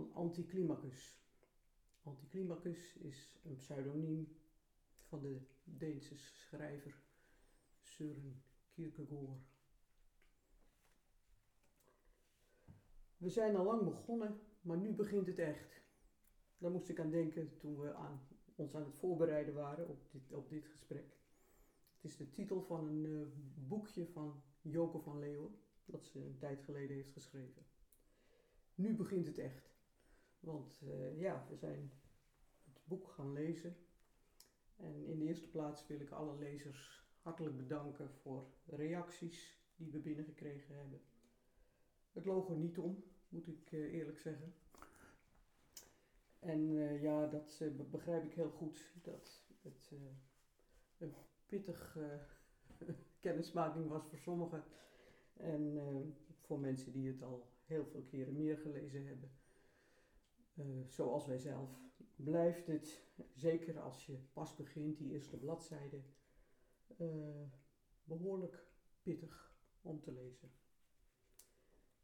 van Anticlimacus. Anticlimacus is een pseudoniem van de Deense schrijver Søren Kierkegaard. We zijn al lang begonnen, maar nu begint het echt. Daar moest ik aan denken toen we aan, ons aan het voorbereiden waren op dit, op dit gesprek. Het is de titel van een uh, boekje van Joke van Leeuwen, dat ze een tijd geleden heeft geschreven. Nu begint het echt. Want uh, ja, we zijn het boek gaan lezen. En in de eerste plaats wil ik alle lezers hartelijk bedanken voor reacties die we binnengekregen hebben. Het loog er niet om, moet ik uh, eerlijk zeggen. En uh, ja, dat begrijp ik heel goed. Dat het een pittig kennismaking was voor sommigen. En voor mensen die het al heel veel keren meer gelezen hebben. Zoals wij zelf. Blijft het, zeker als je pas begint, die eerste bladzijde, behoorlijk pittig om te lezen.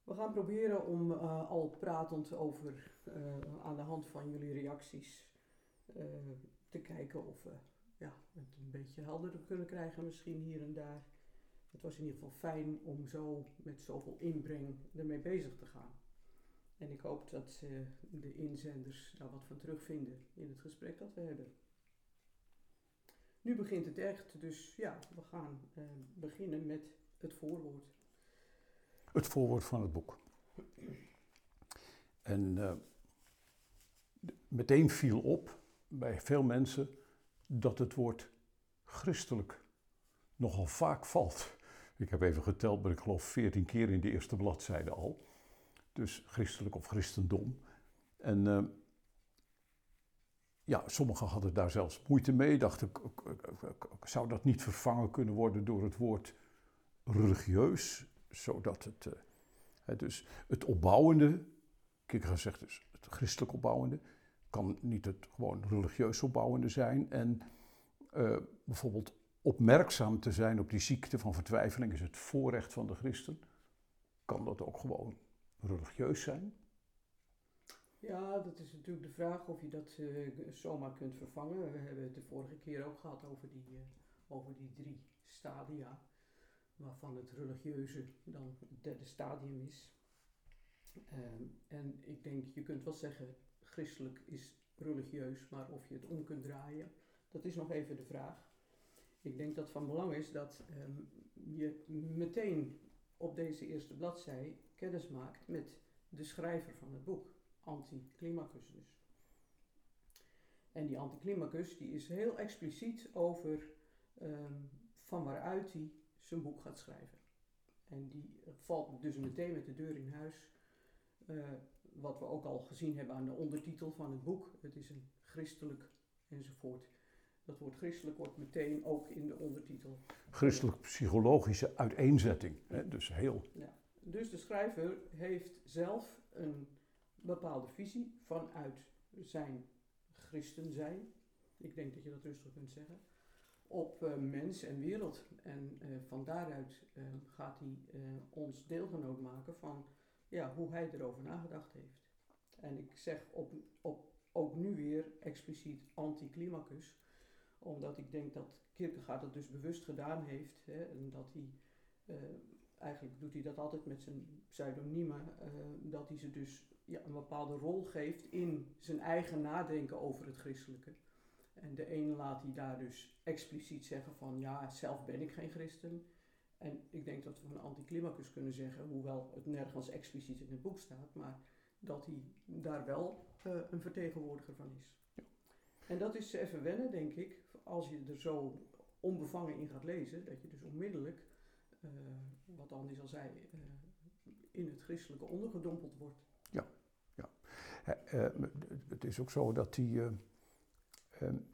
We gaan proberen om uh, al pratend over, aan de hand van jullie reacties, te kijken of we ja, het een beetje helderder kunnen krijgen, misschien hier en daar. Het was in ieder geval fijn om zo met zoveel inbreng ermee bezig te gaan. En ik hoop dat de inzenders daar wat van terugvinden in het gesprek dat we hebben. Nu begint het echt, dus ja, we gaan beginnen met het voorwoord het voorwoord van het boek. En uh, meteen viel op bij veel mensen dat het woord christelijk nogal vaak valt. Ik heb even geteld, maar ik geloof veertien keer in de eerste bladzijde al. Dus christelijk of christendom. En uh, ja, sommigen hadden daar zelfs moeite mee. Dachten, zou dat niet vervangen kunnen worden door het woord religieus? zodat het, uh, dus het opbouwende, Kierkegaard zegt dus het christelijk opbouwende, kan niet het gewoon religieus opbouwende zijn. En uh, bijvoorbeeld opmerkzaam te zijn op die ziekte van vertwijfeling is het voorrecht van de christen. Kan dat ook gewoon religieus zijn? Ja, dat is natuurlijk de vraag of je dat uh, zomaar kunt vervangen. We hebben het de vorige keer ook gehad over die, uh, over die drie stadia waarvan het religieuze dan het derde stadium is. Um, en ik denk, je kunt wel zeggen, christelijk is religieus, maar of je het om kunt draaien, dat is nog even de vraag. Ik denk dat van belang is dat um, je meteen op deze eerste bladzij kennis maakt met de schrijver van het boek, Anticlimacus dus. En die Anticlimacus die is heel expliciet over um, van waaruit hij zijn boek gaat schrijven. En die valt dus meteen met de deur in huis. Uh, wat we ook al gezien hebben aan de ondertitel van het boek. Het is een christelijk enzovoort. Dat woord christelijk wordt meteen ook in de ondertitel. Christelijk-psychologische uiteenzetting. Hè? Dus heel. Ja. Dus de schrijver heeft zelf een bepaalde visie vanuit zijn christen zijn. Ik denk dat je dat rustig kunt zeggen op uh, mens en wereld. En uh, van daaruit uh, gaat hij ons deelgenoot maken van ja, hoe hij erover nagedacht heeft. En ik zeg op, op, ook nu weer expliciet anticlimacus, omdat ik denk dat Kierkegaard het dus bewust gedaan heeft. Hè, en dat hij, eigenlijk doet hij dat altijd met zijn pseudoniemen, dat hij ze dus ja, een bepaalde rol geeft in zijn eigen nadenken over het christelijke. En de ene laat hij daar dus expliciet zeggen van ja, zelf ben ik geen christen. En ik denk dat we van anticlimacus kunnen zeggen, hoewel het nergens expliciet in het boek staat, maar dat hij daar wel uh, een vertegenwoordiger van is. Ja. En dat is even wennen, denk ik, als je er zo onbevangen in gaat lezen, dat je dus onmiddellijk, uh, wat Andy al zei, uh, in het christelijke ondergedompeld wordt. Ja, ja. het is ook zo dat die Um,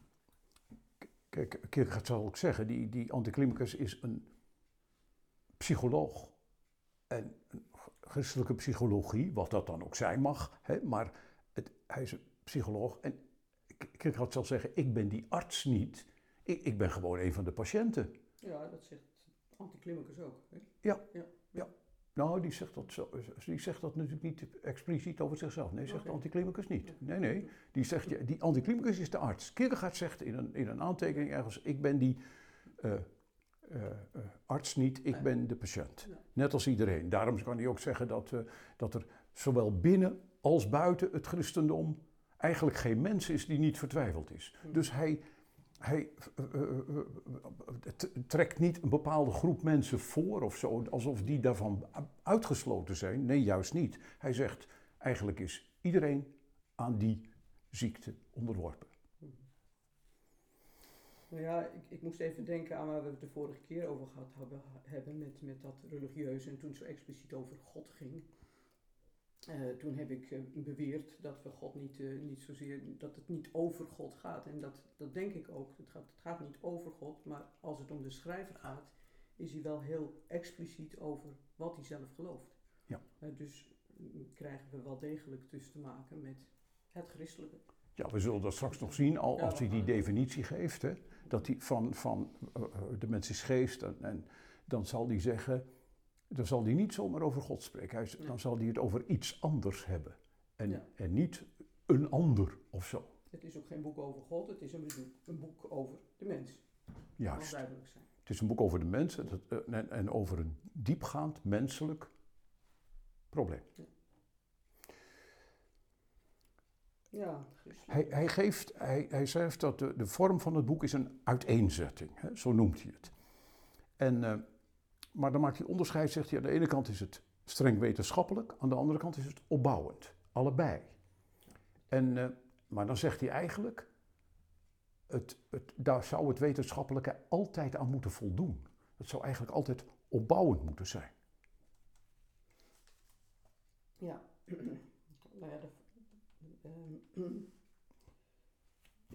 kijk, Kierkegaard zal ook zeggen, die, die anticlimacus is een psycholoog. En christelijke psychologie, wat dat dan ook zijn mag, hè, maar het, hij is een psycholoog. En Kierkegaard zal zeggen, ik ben die arts niet, ik, ik ben gewoon een van de patiënten. Ja, dat zegt anticlimacus ook. Hè? Ja, ja, ja. Nou, die zegt, dat zo, die zegt dat natuurlijk niet expliciet over zichzelf. Nee, zegt Oké. de anticlimacus niet. Nee, nee. Die, zegt, die anticlimacus is de arts. Kierkegaard zegt in een, in een aantekening ergens... ik ben die eh, eh, eh, arts niet, ik ben de patiënt. Net als iedereen. Daarom kan hij ook zeggen dat, dat er zowel binnen als buiten het christendom... eigenlijk geen mens is die niet vertwijfeld is. Mhm. Dus hij... Hij eh, eh, eh, trekt niet een bepaalde groep mensen voor of zo, alsof die daarvan uitgesloten zijn. Nee, juist niet. Hij zegt, eigenlijk is iedereen aan die ziekte onderworpen. Nou ja, ik, ik moest even denken aan waar we het de vorige keer over gehad hebben, met, met dat religieuze en toen zo expliciet over God ging. Eh, toen heb ik eh, beweerd dat we God niet, eh, niet zozeer, dat het niet over God gaat. En dat, dat denk ik ook. Het gaat, het gaat niet over God, maar als het om de schrijver gaat, is hij wel heel expliciet over wat hij zelf gelooft. Ja. Dus mm, krijgen we wel degelijk dus te maken met het christelijke. Ja, we zullen dat straks nog zien al, als hij die definitie geeft. Hè, dat hij van, van de mens is geest. En, en dan zal hij zeggen, dan zal hij niet zomaar over God spreken. Hij. Dan zal hij het over iets anders hebben. En, Ja. en niet een ander of zo. Het is ook geen boek over God, het is een, bezoek- een boek over de mens. Juist. duidelijk zijn. Het is een boek over de mens en, het- eh, en, en over een diepgaand menselijk probleem. Ja. Hij, hij, geeft, hij, hij schrijft dat de, de vorm van het boek is een uiteenzetting, hè, zo noemt hij het. En, eh, maar dan maakt hij onderscheid, zegt hij, aan de ene kant is het streng wetenschappelijk, aan de andere kant is het opbouwend. Allebei. En, eh, maar dan zegt hij eigenlijk, het, het, daar zou het wetenschappelijke altijd aan moeten voldoen. Het zou eigenlijk altijd opbouwend moeten zijn. Ja. nou ehm,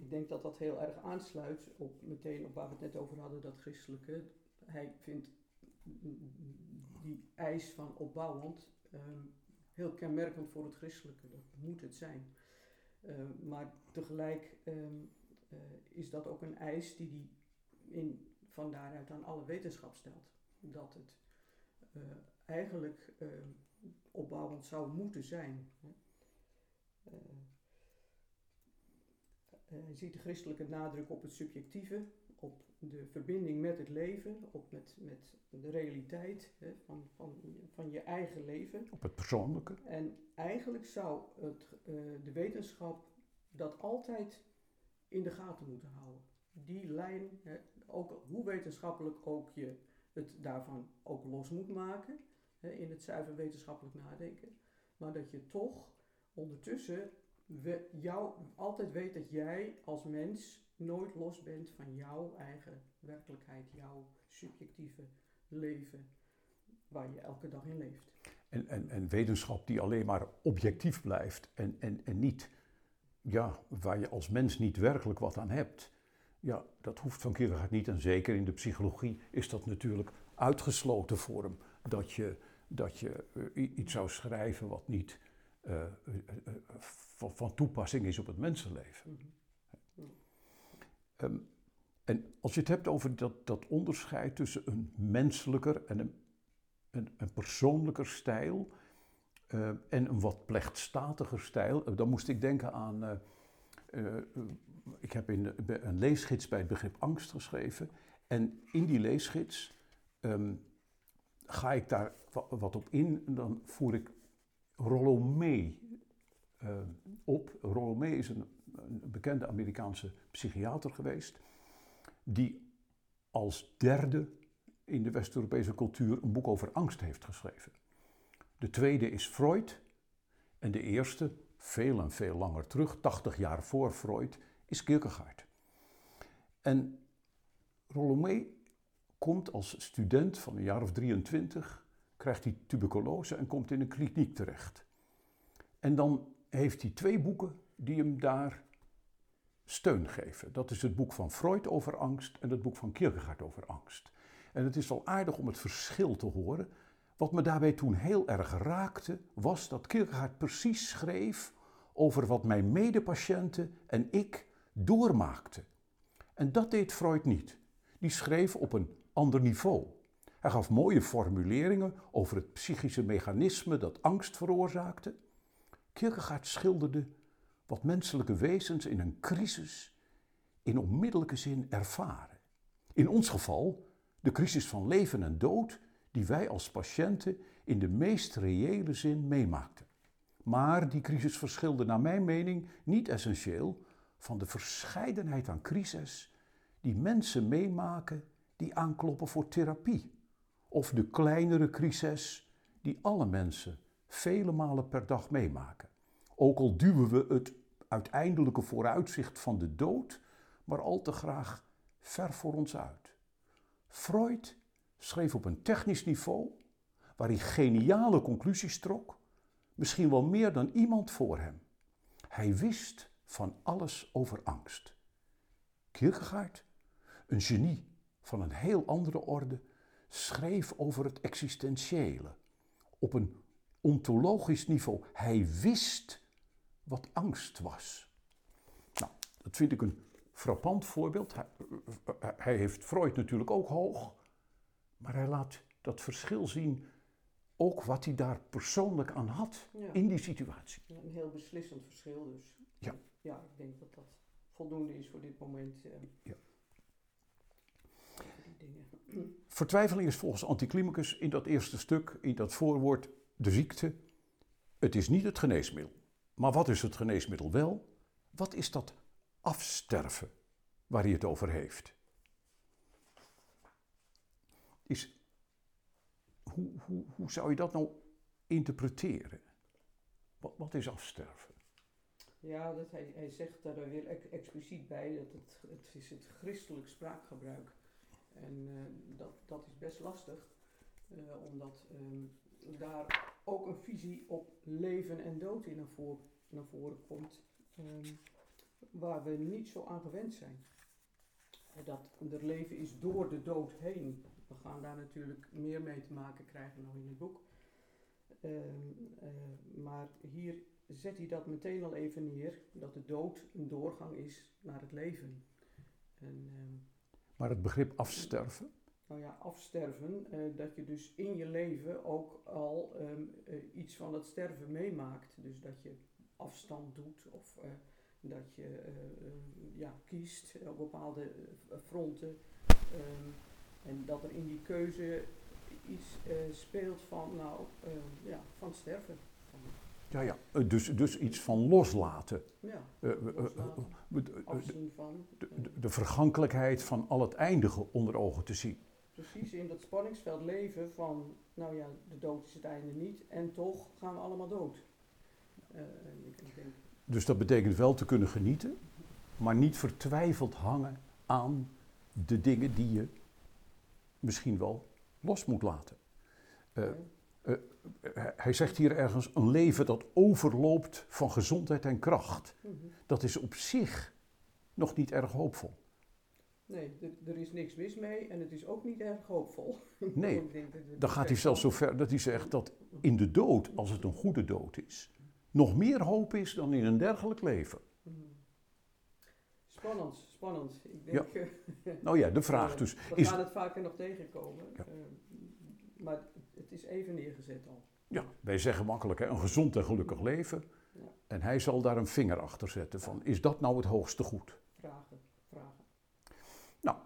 ik denk dat dat heel erg aansluit op meteen op waar we het net over hadden, dat christelijke. Hij vindt die eis van opbouwend ehm, heel kenmerkend voor het christelijke. Dat moet het zijn. Ehm, maar tegelijk ehm, eh, is dat ook een eis die hij in, van daaruit aan alle wetenschap stelt. Dat het eh, eigenlijk opbouwend zou moeten zijn. Eh, hij ziet de christelijke nadruk op het subjectieve, de verbinding met het leven, op met, met de realiteit hè, van, van, van je eigen leven. Op het persoonlijke. En eigenlijk zou het, eh, de wetenschap dat altijd in de gaten moeten houden. Die lijn, hè, ook hoe wetenschappelijk ook je het daarvan ook los moet maken, hè, in het zuiver wetenschappelijk nadenken, maar dat je toch ondertussen we, jou, altijd weet dat jij als mens nooit los bent van jouw eigen werkelijkheid, jouw subjectieve leven, waar je elke dag in leeft. En, en, en wetenschap die alleen maar objectief blijft en, en, en niet, ja, waar je als mens niet werkelijk wat aan hebt. Ja, dat hoeft van Kierkegaard niet. En zeker in de psychologie is dat natuurlijk uitgesloten voor hem. Dat je, dat je eh, iets zou schrijven wat niet eh, eh, van, van toepassing is op het mensenleven. Mhm. Ehm, en als je het hebt over dat, dat onderscheid tussen een menselijker en een, een, een persoonlijker stijl eh, en een wat plechtstatiger stijl, eh, dan moest ik denken aan. eh, eh, ik heb in een leesgids bij het begrip angst geschreven. En in die leesgids ehm, ga ik daar wa- wat op in en dan voer ik Rollo eh, op. Rollo May is een, een bekende Amerikaanse psychiater geweest, die als derde in de West-Europese cultuur een boek over angst heeft geschreven. De tweede is Freud en de eerste, veel en veel langer terug, 80 jaar voor Freud, is Kierkegaard. En Rollo May komt als student van een jaar of 23, krijgt hij tuberculose en komt in een kliniek terecht. En dan heeft hij twee boeken die hem daar steun geven. Dat is het boek van Freud over angst en het boek van Kierkegaard over angst. En het is wel aardig om het verschil te horen. Wat me daarbij toen heel erg raakte, was dat Kierkegaard precies schreef over wat mijn medepatiënten en ik doormaakten. En dat deed Freud niet. Die schreef op een ander niveau. Hij gaf mooie formuleringen over het psychische mechanisme dat angst veroorzaakte. Kierkegaard schilderde wat menselijke wezens in een crisis in onmiddellijke zin ervaren. In ons geval de crisis van leven en dood die wij als patiënten in de meest reële zin meemaakten. Maar die crisis verschilde naar mijn mening niet essentieel van de verscheidenheid aan crises die mensen meemaken die aankloppen voor therapie. Of de kleinere crises die alle mensen vele malen per dag meemaken. Ook al duwen we het uiteindelijke vooruitzicht van de dood maar al te graag ver voor ons uit. Freud schreef op een technisch niveau waar hij geniale conclusies trok, misschien wel meer dan iemand voor hem. Hij wist van alles over angst. Kierkegaard, een genie van een heel andere orde, schreef over het existentiële op een ontologisch niveau. Hij wist wat angst was. Nou, dat vind ik een frappant voorbeeld. Hij, hij, heeft Freud natuurlijk ook hoog, maar hij laat dat verschil zien, ook wat hij daar persoonlijk aan had in die situatie. Een heel beslissend verschil dus. Ja. Ja, ik denk dat dat voldoende is voor dit moment. Uh, ja. Vertwijfeling is volgens Anticlimacus in dat eerste stuk, in dat voorwoord, de ziekte. Het is niet het geneesmiddel. Maar wat is het geneesmiddel wel? Wat is dat afsterven waar hij het over heeft? Is, hoe, hoe, hoe zou je dat nou interpreteren? Wat, wat is afsterven? Ja, dat hij, hij zegt daar weer expliciet bij dat het, het is het christelijk spraakgebruik en uh, dat, dat is best lastig, uh, omdat um, daar ook een visie op leven en dood in naar, voor, naar voren komt, um, waar we niet zo aan gewend zijn. Dat er leven is door de dood heen. We gaan daar natuurlijk meer mee te maken krijgen nog in het boek. Um, uh, maar hier zet hij dat meteen al even neer, dat de dood een doorgang is naar het leven. En, maar het begrip afsterven? Nou ja, afsterven, uh, dat je dus in je leven ook al um, uh, iets van het sterven meemaakt. Dus dat je afstand doet of uh, dat je ja, kiest op bepaalde fronten. Um, en dat er in die keuze iets speelt van, nou, ja, van sterven. Ja, ja. Dus, dus iets van loslaten. Ja, loslaten. de, de, vergankelijkheid van al het eindige onder ogen te zien. Precies, in dat spanningsveld leven van, nou ja, de dood is het einde niet en toch gaan we allemaal dood. Uh, ik, ik denk... Dus dat betekent wel te kunnen genieten, maar niet vertwijfeld hangen aan de dingen die je misschien wel los moet laten. Uh, uh, hij zegt hier ergens een leven dat overloopt van gezondheid en kracht. Mm -hmm. Dat is op zich nog niet erg hoopvol. Nee, er is niks mis mee en het is ook niet erg hoopvol. Nee, dan gaat hij zelfs zo ver dat hij zegt dat in de dood, als het een goede dood is, nog meer hoop is dan in een dergelijk leven. Spannend, spannend. Ik denk, ja. nou ja, de vraag dus. We is, gaan het vaker nog tegenkomen, ja. uh, maar het is even neergezet al. Ja, wij zeggen makkelijk, hè, een gezond en gelukkig leven. Ja. En hij zal daar een vinger achter zetten van, is dat nou het hoogste goed? Vragen, vragen. Nou,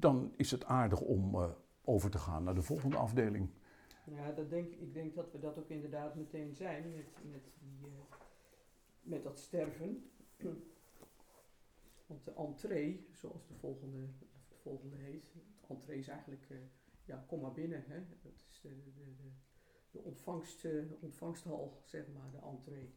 dan is het aardig om uh, over te gaan naar de volgende afdeling. Ja, dat denk, ik denk dat we dat ook inderdaad meteen zijn met, met, die, uh, met dat sterven. Want de entree, zoals de volgende, de volgende heet, de entree is eigenlijk, uh, ja, kom maar binnen. Hè? Dat is de, de, de, de ontvangst, ontvangsthal, zeg maar, de entree.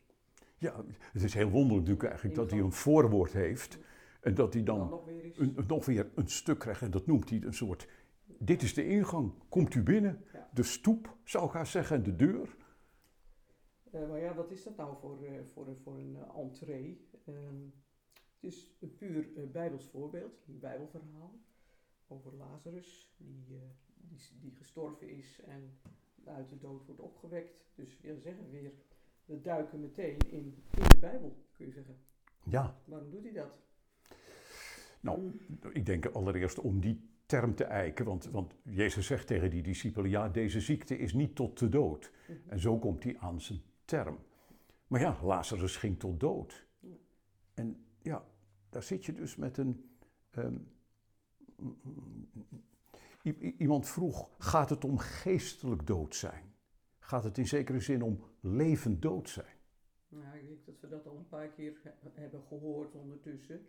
Ja, het is heel wonderlijk natuurlijk eigenlijk dat hij een voorwoord heeft. En dat hij dan, dan nog, weer een, nog weer een stuk krijgt en dat noemt hij een soort... Dit is de ingang, komt u binnen. Ja. De stoep, zou ik haar zeggen, en de deur. Uh, maar ja, wat is dat nou voor, uh, voor, voor een uh, entree? Um, het is een puur bijbels voorbeeld, een bijbelverhaal over Lazarus, die, die, die, gestorven is en uit de dood wordt opgewekt. Dus wil zeggen weer, we duiken meteen in, in de Bijbel, kun je zeggen. Ja. Waarom doet hij dat? Nou, ik denk allereerst om die term te eiken, want, want Jezus zegt tegen die discipelen, ja, deze ziekte is niet tot de dood. Mhm. En zo komt hij aan zijn term. Maar ja, Lazarus ging tot dood. En ja, daar zit je dus met een. ehm, iemand vroeg: gaat het om geestelijk dood zijn? Gaat het in zekere zin om levend dood zijn? Nou, ik denk dat we dat al een paar keer he- hebben gehoord ondertussen.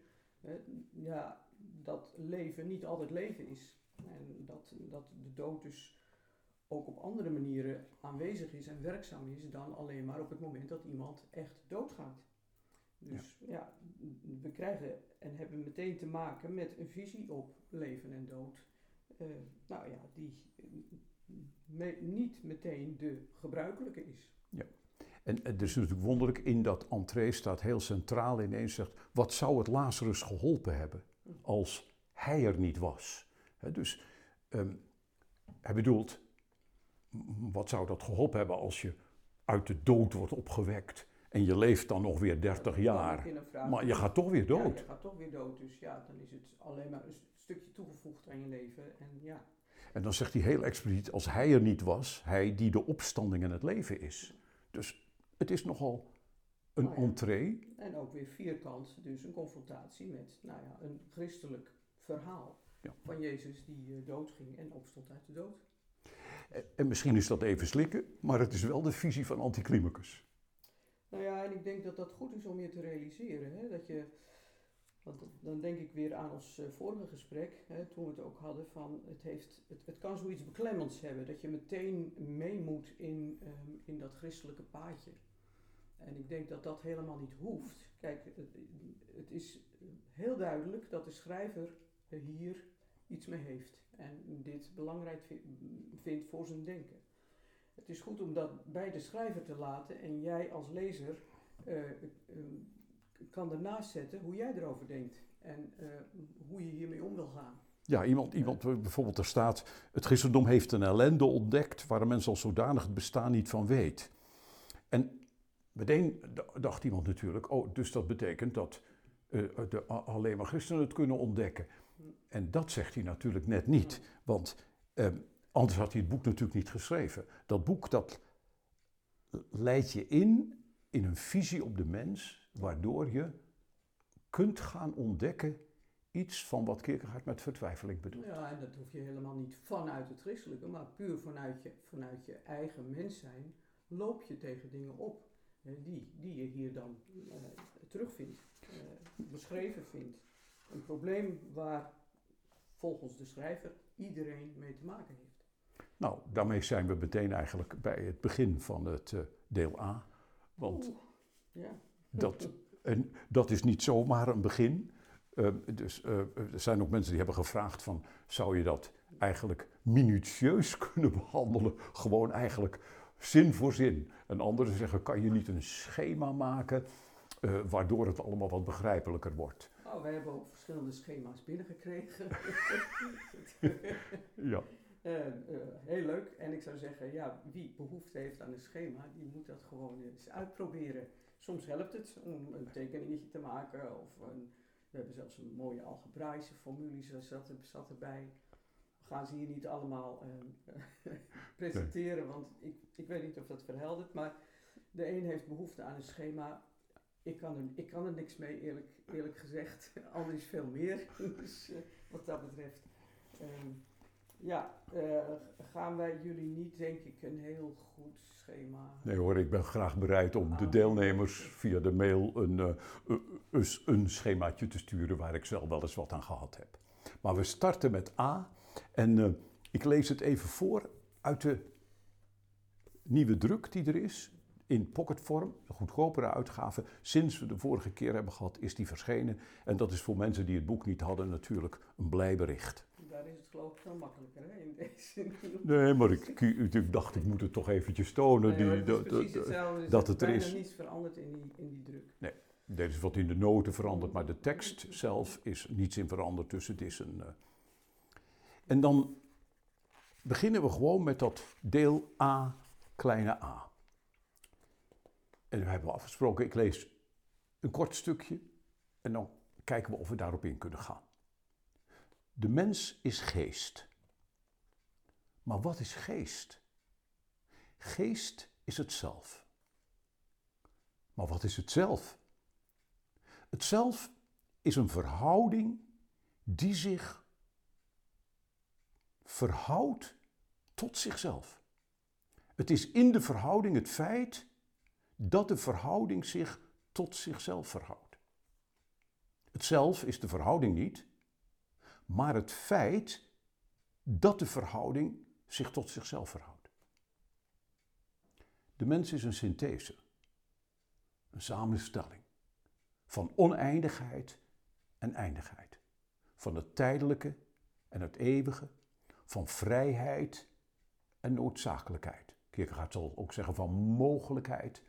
Ja, dat leven niet altijd leven is. En dat, dat de dood dus ook op andere manieren aanwezig is en werkzaam is dan alleen maar op het moment dat iemand echt doodgaat. Dus ja, we krijgen en hebben meteen te maken met een visie op leven en dood. Eh, nou ja, die me- niet meteen de gebruikelijke is. En het is natuurlijk wonderlijk, in dat entree staat heel centraal ineens zegt, wat zou het Lazarus geholpen hebben als hij er niet was? Dus ehm, hij bedoelt, wat zou dat geholpen hebben als je uit de dood wordt opgewekt en je leeft dan nog weer 30 Dan kan jaar, in maar je gaat toch weer Ja, dood. je gaat toch weer dood. Dus ja, dan is het alleen maar een stukje toegevoegd aan je leven. En ja, En dan zegt hij heel expliciet, als hij er niet was, hij die de opstanding en het leven is. Dus het is nogal een ja. entree. en ook weer vierkant, dus een confrontatie met nou ja, een christelijk verhaal Ja. van Jezus die eh, doodging en opstond uit de dood. En- En misschien is dat even slikken, maar het is wel de visie van Anticlimacus. Nou ja, en ik denk dat dat goed is om je te realiseren. Hè? Dat je, want dan denk ik weer aan ons eh, vorige gesprek, hè, toen we het ook hadden van het, heeft, het, het kan zoiets beklemmends hebben, dat je meteen mee moet in, ehm, in dat christelijke paadje. En ik denk dat dat helemaal niet hoeft. Kijk, het, het is heel duidelijk dat de schrijver hier iets mee heeft en dit belangrijk vi- vindt voor zijn denken. Het is goed om dat bij de schrijver te laten en jij als lezer eh, eh, kan ernaast zetten hoe jij erover denkt en eh, hoe je hiermee om wil gaan. Ja, iemand, iemand eh, bijvoorbeeld er staat, het christendom heeft een ellende ontdekt waar een mens al zodanig het bestaan niet van weet. En meteen dacht iemand natuurlijk, oh, dus dat betekent dat eh, de, alleen maar christenen het kunnen ontdekken. En dat zegt hij natuurlijk net niet, want anders had hij het boek natuurlijk niet geschreven. Dat boek dat leidt je in, in een visie op de mens, waardoor je kunt gaan ontdekken iets van wat Kierkegaard met vertwijfeling bedoelt. Ja, en dat hoef je helemaal niet vanuit het christelijke, maar puur vanuit je, vanuit je eigen mens zijn, loop je tegen dingen op die, die je hier dan eh, terugvindt, eh, beschreven vindt. Een probleem waar volgens de schrijver iedereen mee te maken heeft. Nou, daarmee zijn we meteen eigenlijk bij het begin van het eh, deel A. Want Oeh, ja. Dat, en dat is niet zomaar een begin. Eh, dus eh, er zijn ook mensen die hebben gevraagd van, zou je dat eigenlijk minutieus kunnen behandelen? Gewoon eigenlijk zin voor zin. En anderen zeggen, kan je niet een schema maken, eh, waardoor het allemaal wat begrijpelijker wordt? Oh, wij hebben ook verschillende schema's binnengekregen. Ja, eh, heel leuk. En ik zou zeggen, ja, wie behoefte heeft aan een schema, die moet dat gewoon eens uitproberen. Soms helpt het om een tekeningetje te maken of een, we hebben zelfs een mooie algebraïsche formule zat, er- zat erbij. We gaan ze hier niet allemaal eh, presenteren, want ik, ik weet niet of dat verheldert, maar de een heeft behoefte aan een schema. Ik kan er, ik kan er niks mee, eerlijk, eerlijk gezegd. Ander is veel meer, dus eh, wat dat betreft. Ehm, ja, eh, gaan wij jullie niet, denk ik, een heel goed schema. nee hoor, ik ben graag bereid om de deelnemers via de mail een, eh, een- een, een schemaatje te sturen waar ik zelf wel eens wat aan gehad heb. Maar we starten met A en eh, ik lees het even voor uit de nieuwe druk die er is. In pocketvorm, de goedkopere uitgave. Sinds we de vorige keer hebben gehad, is die verschenen. En dat is voor mensen die het boek niet hadden natuurlijk een blij bericht. Daar is het geloof ik veel makkelijker hè, in deze. Nee, maar ik, ik, dacht, ik moet het toch eventjes tonen. Nee, die, dat- precies dat- hetzelfde. Er dat het er is. niets veranderd in die, in die druk. Er is wat in de noten veranderd, maar de tekst zelf is niets in veranderd. Dus het is een. eh. En dan beginnen we gewoon met dat deel A, kleine a. En we hebben afgesproken, ik lees een kort stukje en dan kijken we of we daarop in kunnen gaan. De mens is geest. Maar wat is geest? Geest is het zelf. Maar wat is het zelf? Het zelf is een verhouding die zich verhoudt tot zichzelf. Het is in de verhouding het feit dat de verhouding zich tot zichzelf verhoudt. Het zelf is de verhouding niet, maar het feit dat de verhouding zich tot zichzelf verhoudt. De mens is een synthese, een samenstelling van oneindigheid en eindigheid, van het tijdelijke en het eeuwige, van vrijheid en noodzakelijkheid. Kierkegaard zal ook zeggen van mogelijkheid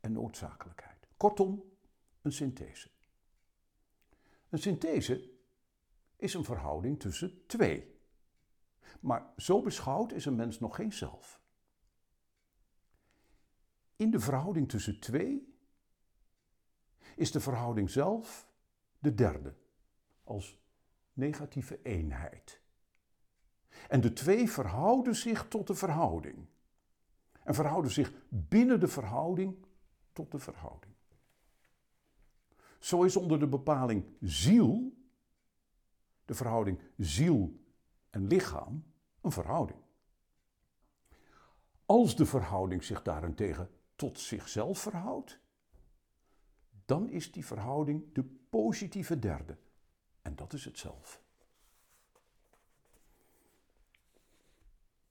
en noodzakelijkheid. Kortom, een synthese. Een synthese is een verhouding tussen twee. Maar zo beschouwd is een mens nog geen zelf. In de verhouding tussen twee is de verhouding zelf de derde, als negatieve eenheid. En de twee verhouden zich tot de verhouding. En verhouden zich binnen de verhouding tot de verhouding. Zo is onder de bepaling ziel, de verhouding ziel en lichaam, een verhouding. Als de verhouding zich daarentegen tot zichzelf verhoudt, dan is die verhouding de positieve derde. En dat is het zelf.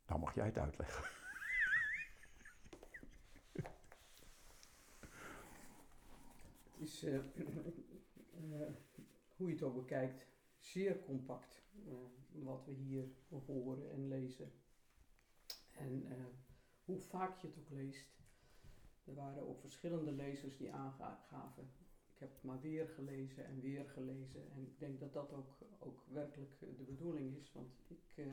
Nou mag jij het uitleggen. Het is, uh, uh, hoe je het ook bekijkt, zeer compact. Uh, wat we hier horen en lezen. En hoe vaak je het ook leest, er waren ook verschillende lezers die aangaven. Ik heb het maar weer gelezen en weer gelezen. En ik denk dat dat ook, ook werkelijk de bedoeling is, want ik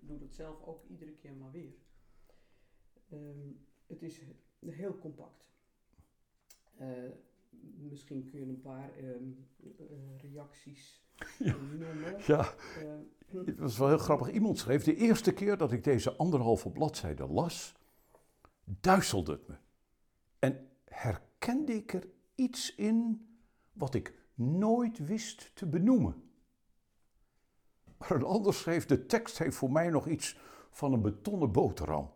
doe dat zelf ook iedere keer maar weer. Um, het is heel compact. Misschien kun je een paar uh, reacties ja. Ja, het was wel heel grappig. Iemand schreef, de eerste keer dat ik deze anderhalve bladzijde las, duizelde het me. En herkende ik er iets in wat ik nooit wist te benoemen. Maar een ander schreef, de tekst heeft voor mij nog iets van een betonnen boterham.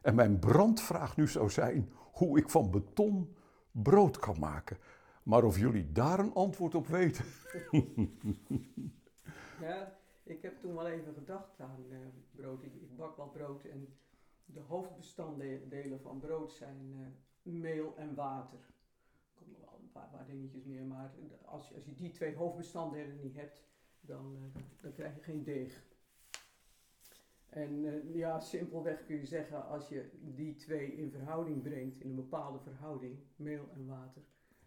En mijn brandvraag nu zou zijn hoe ik van beton brood kan maken. Maar of jullie daar een antwoord op weten? ja, ik heb toen wel even gedacht aan uh, brood. Ik, bak wel brood en de hoofdbestanddelen van brood zijn uh, meel en water. Er komen wel een paar, dingetjes meer, maar als je, als je die twee hoofdbestanddelen niet hebt, dan, uh, dan krijg je geen deeg. En ja, simpelweg kun je zeggen, als je die twee in verhouding brengt, in een bepaalde verhouding, meel en water,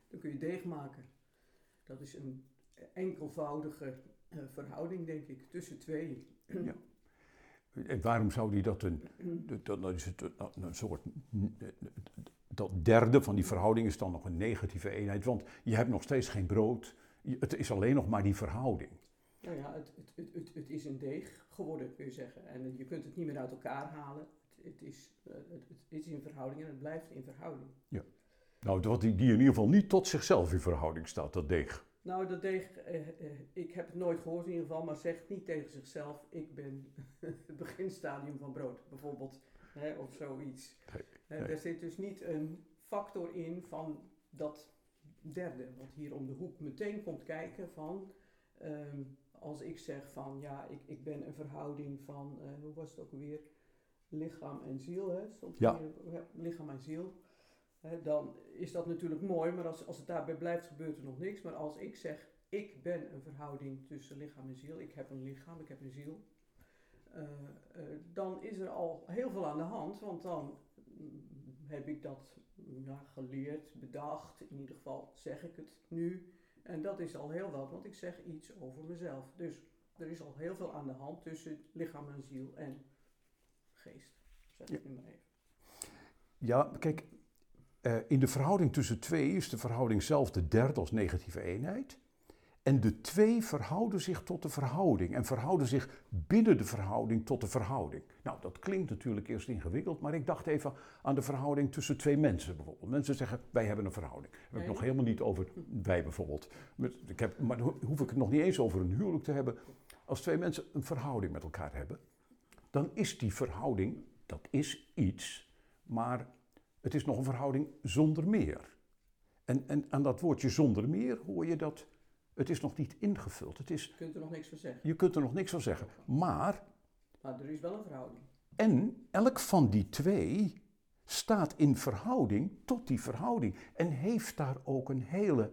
dan kun je deeg maken. Dat is een enkelvoudige uh, verhouding, denk ik, tussen twee. Ja. En waarom zou die dat een, dat, dat is het, een soort dat derde van die verhouding is dan nog een negatieve eenheid, want je hebt nog steeds geen brood. Het is alleen nog maar die verhouding. Nou ja, het, het, het, het, is een deeg geworden, kun je zeggen. En je kunt het niet meer uit elkaar halen. Het, is, uh, het, is in verhouding en het blijft in verhouding. Ja. Nou, wat die, die in ieder geval niet tot zichzelf in verhouding staat, dat deeg. Nou, dat deeg, eh, eh, ik heb het nooit gehoord in ieder geval, maar zegt niet tegen zichzelf: ik ben het beginstadium van brood, bijvoorbeeld, hè, of zoiets. Nee. Nee. Er zit dus niet een factor in van dat derde, wat hier om de hoek meteen komt kijken van, um, als ik zeg van ja, ik, ik ben een verhouding van, uh, hoe was het ook weer, lichaam en ziel, hè? Stond ja. Lichaam en ziel. Dan is dat natuurlijk mooi, maar als, als het daarbij blijft, gebeurt er nog niks. Maar als ik zeg, ik ben een verhouding tussen lichaam en ziel, ik heb een lichaam, ik heb een ziel, uh, uh, dan is er al heel veel aan de hand, want dan heb ik dat ja, geleerd, bedacht. In ieder geval zeg ik het nu. En dat is al heel wat, want ik zeg iets over mezelf. Dus er is al heel veel aan de hand tussen lichaam en ziel en geest. Zeg ik nu maar even. Ja, kijk, uh, in de verhouding tussen twee is de verhouding zelf de derde als negatieve eenheid. En de twee verhouden zich tot de verhouding en verhouden zich binnen de verhouding tot de verhouding. Nou, dat klinkt natuurlijk eerst ingewikkeld, maar ik dacht even aan de verhouding tussen twee mensen bijvoorbeeld. Mensen zeggen, wij hebben een verhouding. Daar heb ik nog helemaal niet over wij bijvoorbeeld. Ik heb, maar dan hoef ik het nog niet eens over een huwelijk te hebben. Als twee mensen een verhouding met elkaar hebben, dan is die verhouding, dat is iets, maar het is nog een verhouding zonder meer. En, en aan dat woordje zonder meer hoor je dat het is nog niet ingevuld. Het is, Je kunt er nog niks van zeggen. je kunt er nog niks van zeggen. Maar, Maar er is wel een verhouding. en elk van die twee staat in verhouding tot die verhouding. En heeft daar ook een hele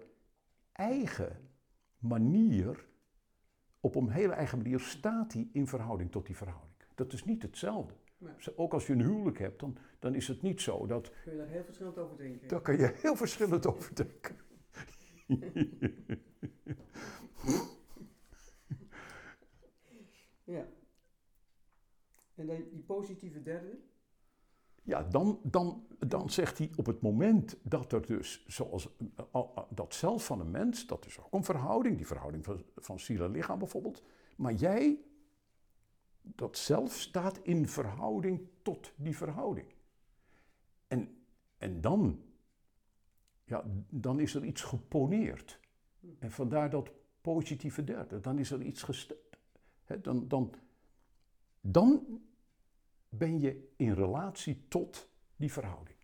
eigen manier, op een hele eigen manier staat hij in verhouding tot die verhouding. Dat is niet hetzelfde. Ook als je een huwelijk hebt, dan, dan is het niet zo dat. Kun je daar heel verschillend over denken. Daar kan je heel verschillend over denken. Ja. En dan die positieve derde. Ja, dan, dan, dan zegt hij op het moment dat er dus, zoals eh, al- al- dat zelf van een mens, dat is ook een verhouding, die verhouding van, van ziel en lichaam bijvoorbeeld. Maar jij, dat zelf staat in verhouding tot die verhouding. En, en dan, ja, dan is er iets geponeerd. En vandaar dat positieve derde, dan is er iets gesteld. Dan, dan, dan ben je in relatie tot die verhouding.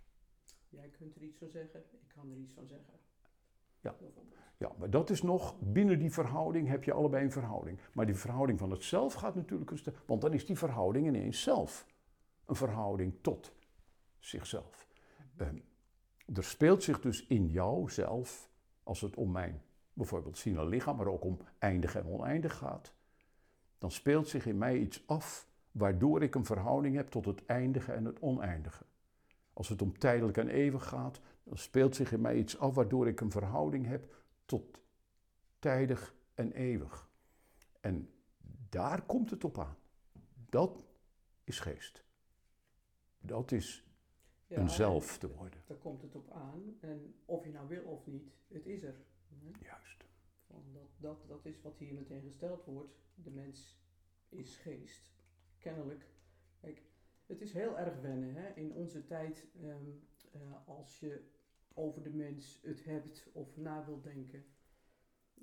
Jij kunt er iets van zeggen, ik kan er iets van zeggen. Ja. Ja, maar dat is nog, binnen die verhouding heb je allebei een verhouding. Maar die verhouding van het zelf gaat natuurlijk een stuk, want dan is die verhouding ineens zelf een verhouding tot zichzelf. Ehm, er speelt zich dus in jou zelf, als het om mijn bijvoorbeeld zien en lichaam, maar ook om eindig en oneindig gaat, dan speelt zich in mij iets af waardoor ik een verhouding heb tot het eindige en het oneindige. Als het om tijdelijk en eeuwig gaat, dan speelt zich in mij iets af waardoor ik een verhouding heb tot tijdig en eeuwig. En daar komt het op aan. Dat is geest. Dat is Ja, een en zelf te worden. Daar komt het op aan. En of je nou wil of niet, het is er. Juist. Van dat, dat, dat is wat hier meteen gesteld wordt. De mens is geest. Kennelijk. Kijk, het is heel erg wennen hè? in onze tijd. ehm, eh, als je over de mens het hebt of na wilt denken,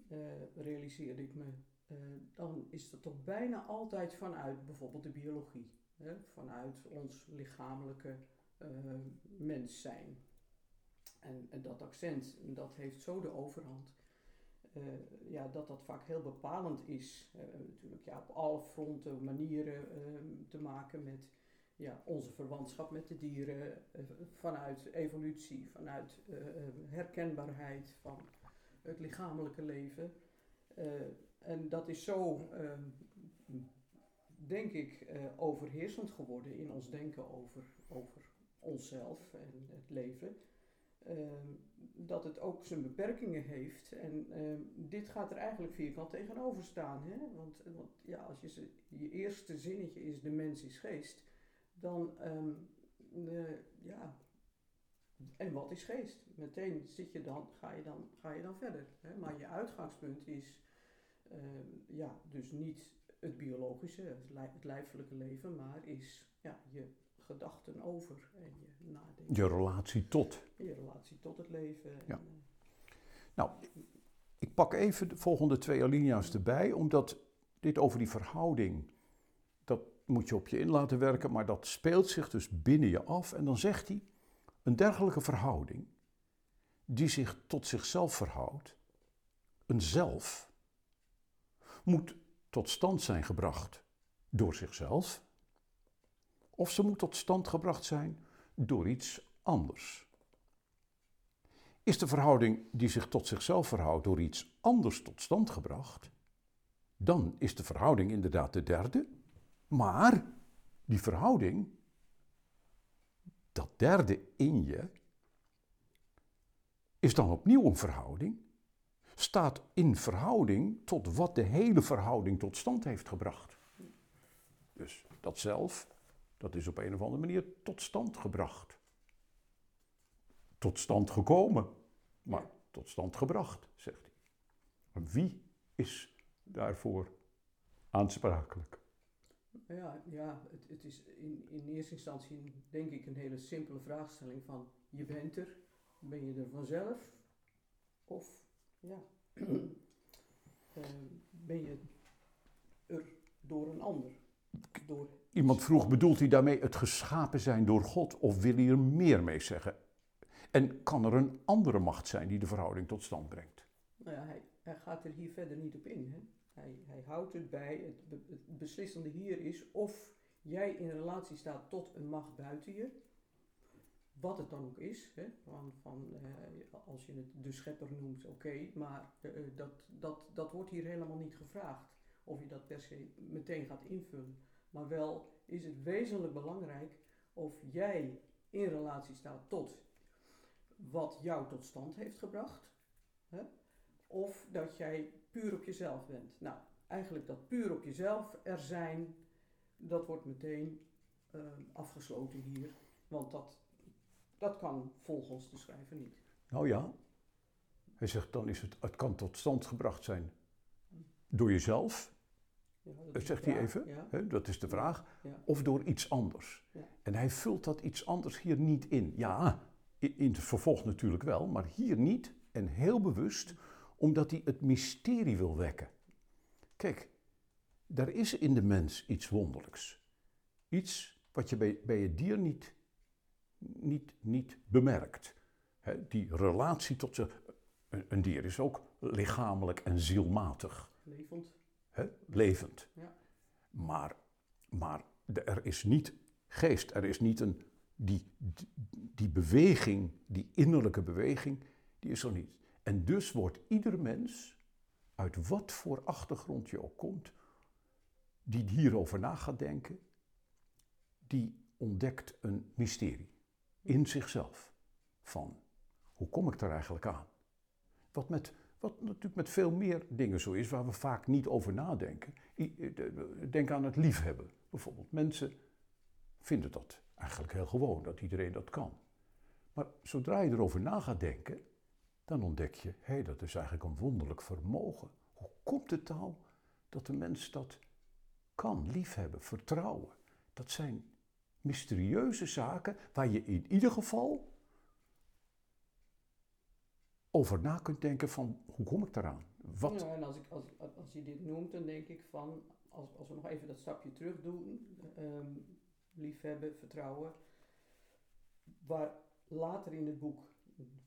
eh, realiseerde ik me. eh, dan is dat toch bijna altijd vanuit bijvoorbeeld de biologie. Hè? Vanuit ons lichamelijke eh, mens zijn. En, dat accent, dat heeft zo de overhand. ja, dat dat vaak heel bepalend is. Natuurlijk ja, op alle fronten, manieren te maken met ja, onze verwantschap met de dieren. eh, vanuit evolutie, vanuit eh, eh, herkenbaarheid van het lichamelijke leven. En dat is zo, eh, denk ik, overheersend geworden in ons denken over, over onszelf en het leven. Ehm, dat het ook zijn beperkingen heeft. En ehm, dit gaat er eigenlijk vierkant tegenover staan. Hè? Want, want ja, als je ze, je eerste zinnetje is de mens is geest, dan ehm, eh, ja. En wat is geest? Meteen zit je dan, ga, je dan, ga je dan verder. Hè? Maar je uitgangspunt is ehm, ja, dus niet het biologische, het, lij- het lijfelijke leven, maar is ja, je gedachten over en je nadenken. Je relatie tot. Je relatie tot het leven. Ja. En, eh, Nou, ik pak even de volgende twee alinea's erbij, omdat dit over die verhouding, moet je op je in laten werken, maar dat speelt zich dus binnen je af. En dan zegt hij, een dergelijke verhouding, die zich tot zichzelf verhoudt, een zelf, moet tot stand zijn gebracht door zichzelf, of ze moet tot stand gebracht zijn door iets anders. Is de verhouding die zich tot zichzelf verhoudt door iets anders tot stand gebracht, dan is de verhouding inderdaad de derde, maar die verhouding, dat derde in je, is dan opnieuw een verhouding, staat in verhouding tot wat de hele verhouding tot stand heeft gebracht. Dus dat zelf, dat is op een of andere manier tot stand gebracht. Tot stand gekomen, maar tot stand gebracht, zegt hij. Wie is daarvoor aansprakelijk? Ja, ja het, het is in, in eerste instantie denk ik een hele simpele vraagstelling van je bent er, ben je er vanzelf of ja, eh, ben je er door een ander? Door Iemand vroeg, bedoelt hij daarmee het geschapen zijn door God of wil hij er meer mee zeggen? En kan er een andere macht zijn die de verhouding tot stand brengt? Nou ja, hij, hij gaat er hier verder niet op in. Hè? Hij, hij houdt het bij, het, be- het beslissende hier is of jij in relatie staat tot een macht buiten je. Wat het dan ook is. Hè? Van, van, eh, als je het de schepper noemt, oké. maar eh, eh, dat, dat, dat wordt hier helemaal niet gevraagd. Of je dat per se meteen gaat invullen. Maar wel is het wezenlijk belangrijk of jij in relatie staat tot wat jou tot stand heeft gebracht. Hè? Of dat jij puur op jezelf bent. Nou, eigenlijk dat puur op jezelf er zijn, dat wordt meteen eh, afgesloten hier. Want dat, dat kan volgens de schrijver niet. Nou ja, hij zegt dan is het, het kan tot stand gebracht zijn door jezelf, Ja, dat is zegt hij even. Ja, hè, dat is de vraag, ja. of door iets anders. En hij vult dat iets anders hier niet in. Ja, in het vervolg natuurlijk wel, maar hier niet en heel bewust, omdat hij het mysterie wil wekken. Kijk, daar is in de mens iets wonderlijks. Iets wat je bij, bij het dier niet, niet, niet bemerkt. Die relatie tot ze. Een, een dier is ook lichamelijk en zielmatig, Levend. hè, levend. Ja. Maar, maar er is niet geest, er is niet een. Die, die, die beweging, die innerlijke beweging, die is er niet. En dus wordt ieder mens, uit wat voor achtergrond je ook komt, die hierover na gaat denken, die ontdekt een mysterie in zichzelf. Van hoe kom ik daar eigenlijk aan? Wat, met, wat natuurlijk met veel meer dingen zo is waar we vaak niet over nadenken. Eh, de- de- Denk aan het liefhebben bijvoorbeeld. Mensen vinden dat eigenlijk heel gewoon, dat iedereen dat kan. Maar zodra je erover na gaat denken, dan ontdek je, hé, hey, dat is eigenlijk een wonderlijk vermogen. Hoe komt het nou dat de mens dat kan, liefhebben, vertrouwen? Dat zijn mysterieuze zaken waar je in ieder geval over na kunt denken van, hoe kom ik daaraan? Wat? En als, ik, als, als je dit noemt, dan denk ik van, als, als we nog even dat stapje terug doen, ehm, liefhebben, vertrouwen, waar later in het boek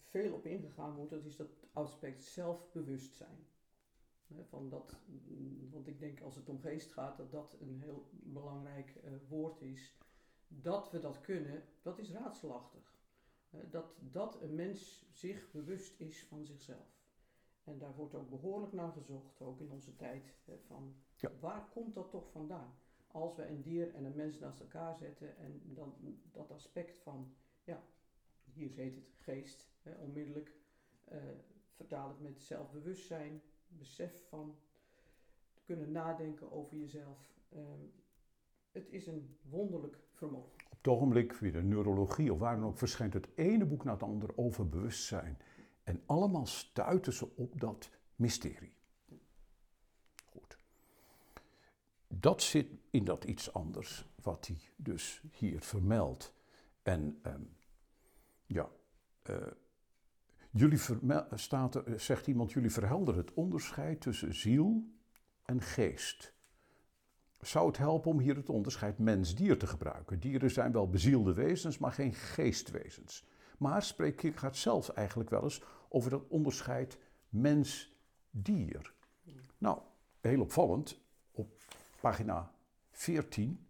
veel op ingegaan wordt, dat is dat aspect zelfbewustzijn. Van dat, want ik denk als het om geest gaat, dat dat een heel belangrijk eh, woord is. Dat we dat kunnen, dat is raadselachtig. Dat, dat een mens zich bewust is van zichzelf. En daar wordt ook behoorlijk naar gezocht, ook in onze tijd. Van Ja. waar komt dat toch vandaan? Als we een dier en een mens naast elkaar zetten en dan dat aspect van, ja, hier heet het geest, hè, onmiddellijk eh, vertaal het met zelfbewustzijn, besef van kunnen nadenken over jezelf. Ehm, het is een wonderlijk vermogen. Op het ogenblik, via de neurologie of waar dan ook, verschijnt het ene boek na het andere over bewustzijn. En allemaal stuiten ze op dat mysterie. Goed. Dat zit in dat iets anders, wat hij dus hier vermeldt. En ehm, ja, eh, jullie staat zegt iemand, jullie verhelderen het onderscheid tussen ziel en geest. Zou het helpen om hier het onderscheid mens-dier te gebruiken? Dieren zijn wel bezielde wezens, maar geen geestwezens. Maar spreekt Kierkegaard zelf eigenlijk wel eens over dat onderscheid mens-dier. Nou, heel opvallend, op pagina 14,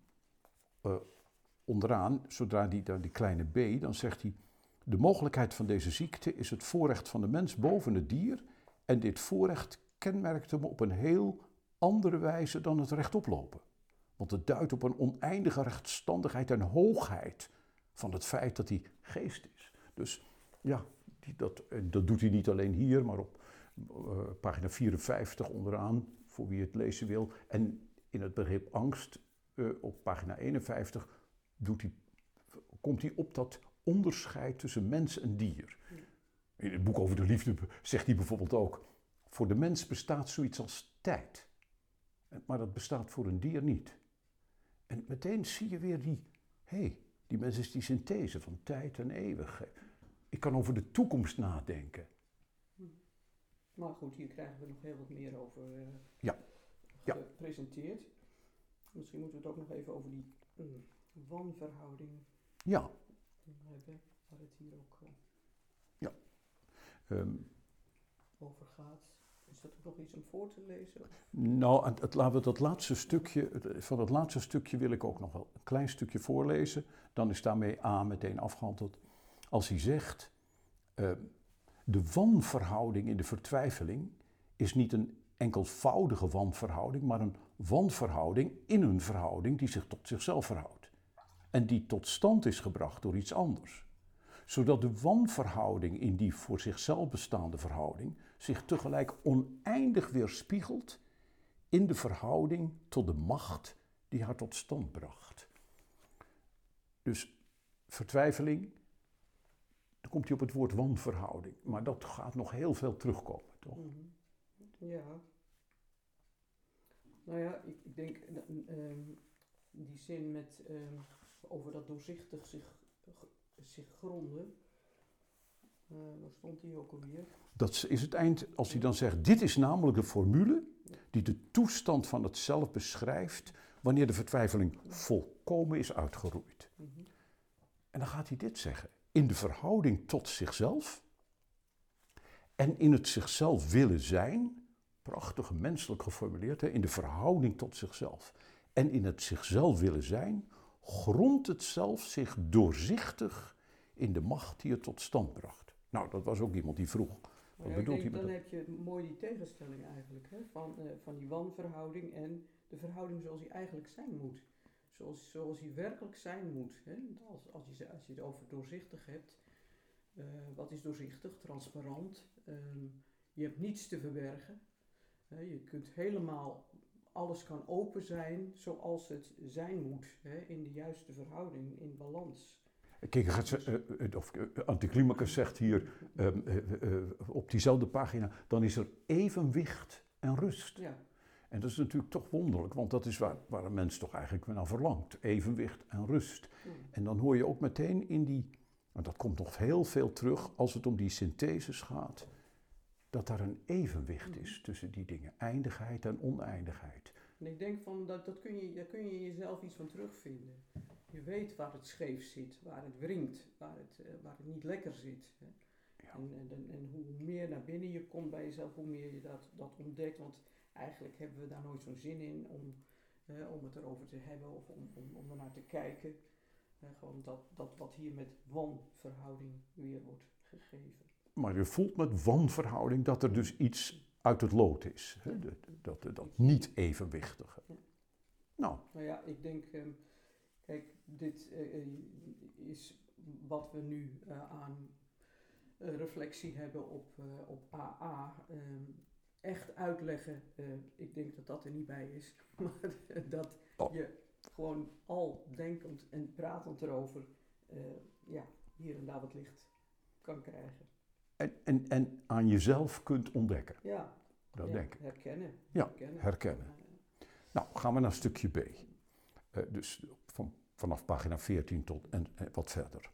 eh, onderaan, zodra die, dan die kleine b, dan zegt hij... De mogelijkheid van deze ziekte is het voorrecht van de mens boven het dier... en dit voorrecht kenmerkt hem op een heel andere wijze dan het rechtoplopen. Want het duidt op een oneindige rechtstandigheid en hoogheid van het feit dat hij geest is. Dus ja, die, dat, dat doet hij niet alleen hier, maar op eh, pagina 54 onderaan, voor wie het lezen wil. En in het begrip angst eh, op pagina 51 doet hij, komt hij op dat onderscheid tussen mens en dier. In het boek over de liefde zegt hij bijvoorbeeld ook: Voor de mens bestaat zoiets als tijd. Maar dat bestaat voor een dier niet. En meteen zie je weer die, hé, hey, die mensen is die synthese van tijd en eeuwigheid. Ik kan over de toekomst nadenken. Maar goed, hier krijgen we nog heel wat meer over uh, ja. gepresenteerd. Misschien moeten we het ook nog even over die mm, wanverhouding ja. Hebben, waar het hier ook uh, ja. Um, over gaat. Is dat ook nog iets om voor te lezen? Nou, het, het, laten we dat laatste stukje, het, van dat laatste stukje wil ik ook nog wel een klein stukje voorlezen. Dan is daarmee A meteen afgehandeld. Als hij zegt, uh, de wanverhouding in de vertwijfeling is niet een enkelvoudige wanverhouding, maar een wanverhouding in een verhouding die zich tot zichzelf verhoudt. En die tot stand is gebracht door iets anders. Zodat de wanverhouding in die voor zichzelf bestaande verhouding zich tegelijk oneindig weerspiegelt in de verhouding tot de macht die haar tot stand bracht. Dus vertwijfeling, dan komt hij op het woord wanverhouding. Maar dat gaat nog heel veel terugkomen, toch? Mhm. Ja. Nou ja, ik, ik denk uh, die zin met uh, over dat doorzichtig zich, zich gronden. Uh, waar stond die ook alweer? Dat is het eind, als hij dan zegt, dit is namelijk de formule die de toestand van het zelf beschrijft wanneer de vertwijfeling volkomen is uitgeroeid. En dan gaat hij dit zeggen. In de verhouding tot zichzelf en in het zichzelf willen zijn, prachtig menselijk geformuleerd, hè? in de verhouding tot zichzelf en in het zichzelf willen zijn, grondt het zelf zich doorzichtig in de macht die het tot stand bracht. Nou, dat was ook iemand die vroeg. Wat Ja, bedoelt denk, dan dat? heb je mooi die tegenstelling eigenlijk, hè? Van, eh, van die wanverhouding en de verhouding zoals die eigenlijk zijn moet. Zoals, zoals die werkelijk zijn moet. Hè? Als, als, je, als je het over doorzichtig hebt, eh, wat is doorzichtig? Transparant. ehm, je hebt niets te verbergen. Hè? Je kunt helemaal, alles kan open zijn zoals het zijn moet. Hè? In de juiste verhouding, in balans. Kijk, gaat ze, eh, eh, of, eh, Anticlimacus zegt hier op diezelfde pagina, dan is er evenwicht en rust. Ja, En dat is natuurlijk toch wonderlijk, want dat is waar, waar een mens toch eigenlijk naar verlangt. Evenwicht en rust. En dan hoor je ook meteen in die, want dat komt nog heel veel terug als het om die syntheses gaat, dat daar een evenwicht is tussen die dingen, eindigheid en oneindigheid. En ik denk van dat, dat kun je, daar kun je jezelf iets van terugvinden. Je weet waar het scheef zit, waar het wringt, waar het, eh, waar het niet lekker zit. Hè. Ja. En, en, en, en hoe meer naar binnen je komt bij jezelf, hoe meer je dat, dat ontdekt. Want eigenlijk hebben we daar nooit zo'n zin in om, eh, om het erover te hebben of om, om, om ernaar te kijken. Eh, gewoon dat, dat wat hier met wanverhouding weer wordt gegeven. Maar je voelt met wanverhouding dat er dus iets uit het lood is. Hè? Dat, dat, dat niet evenwichtige. Nou, Nou ja, ik denk, ehm, kijk, dit eh, eh, is wat we nu eh, aan reflectie hebben op, op AA. Ehm, echt uitleggen, ik denk dat dat er niet bij is, maar dat Oh. je gewoon al denkend en pratend erover, ja, hier en daar wat licht kan krijgen. En, en, en aan jezelf kunt ontdekken. Ja, Dat ja, denk ik. herkennen. Ja, herkennen. herkennen. Nou, gaan we naar stukje B. Eh, dus van, vanaf pagina 14 tot en, en wat verder.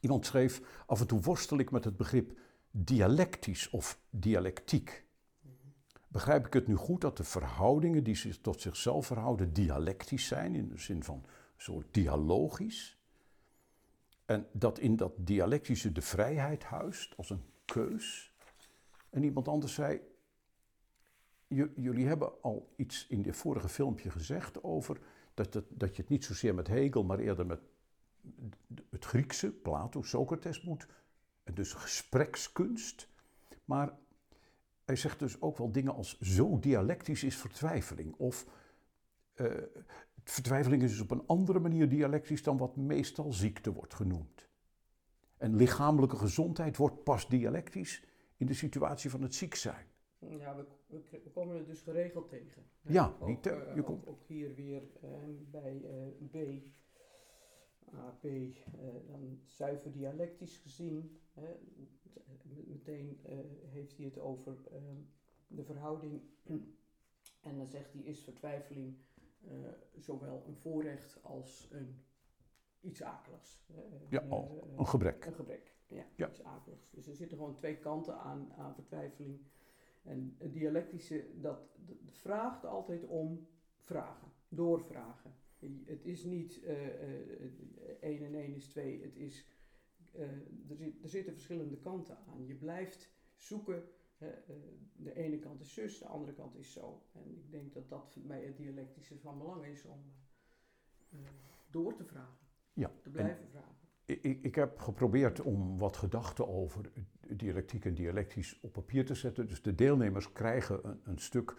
Iemand schreef, af en toe worstel ik met het begrip dialectisch of dialectiek. Begrijp ik het nu goed dat de verhoudingen die zich tot zichzelf verhouden dialectisch zijn, in de zin van een soort dialogisch? En dat in dat dialectische de vrijheid huist als een keus? En iemand anders zei, jullie hebben al iets in dit vorige filmpje gezegd over dat, het, dat je het niet zozeer met Hegel, maar eerder met het Griekse, Plato, Socrates moet. En dus gesprekskunst. Maar hij zegt dus ook wel dingen als zo dialectisch is vertwijfeling. Of eh, vertwijfeling is dus op een andere manier dialectisch dan wat meestal ziekte wordt genoemd. En lichamelijke gezondheid wordt pas dialectisch in de situatie van het ziek zijn. Ja, we, we, komen het dus geregeld tegen. hè. Ja, ook, niet te- eh, je komt- ook hier weer eh, bij eh, B, AP, dan zuiver dialectisch gezien. Hè, meteen heeft hij het over eh, de verhouding En dan zegt hij, is vertwijfeling zowel een voorrecht als een, iets akeligs. eh, Ja, een, oh, eh, Een gebrek. een gebrek, ja, Ja. iets akeligs. Dus er zitten gewoon twee kanten aan, aan vertwijfeling. En het dialectische, dat, dat vraagt altijd om vragen, doorvragen. Het is niet eh, eh, 1 en 1 is 2, het is, eh, er, zit, er zitten verschillende kanten aan. Je blijft zoeken, eh, de ene kant is zus, de andere kant is zo. En ik denk dat dat bij het dialectische van belang is om eh, door te vragen, Ja, te en- blijven vragen. Ik, ik- ik heb geprobeerd om wat gedachten over dialectiek en dialectisch op papier te zetten. Dus de deelnemers krijgen een, een stuk,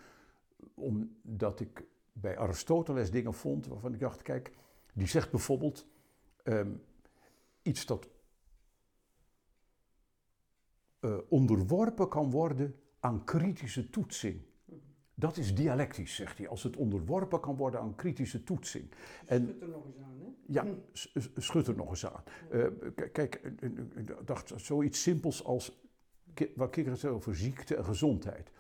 omdat ik bij Aristoteles dingen vond waarvan ik dacht, kijk, die zegt bijvoorbeeld ehm, iets dat eh, onderworpen kan worden aan kritische toetsing. Dat is dialectisch, zegt hij, als het onderworpen kan worden aan kritische toetsing. En- Schud er nog eens aan, hè? Ja, schud er nog eens aan. Eh, kijk, eh, ik dacht zoiets simpels als ki- wat Kikker zei over ziekte en gezondheid.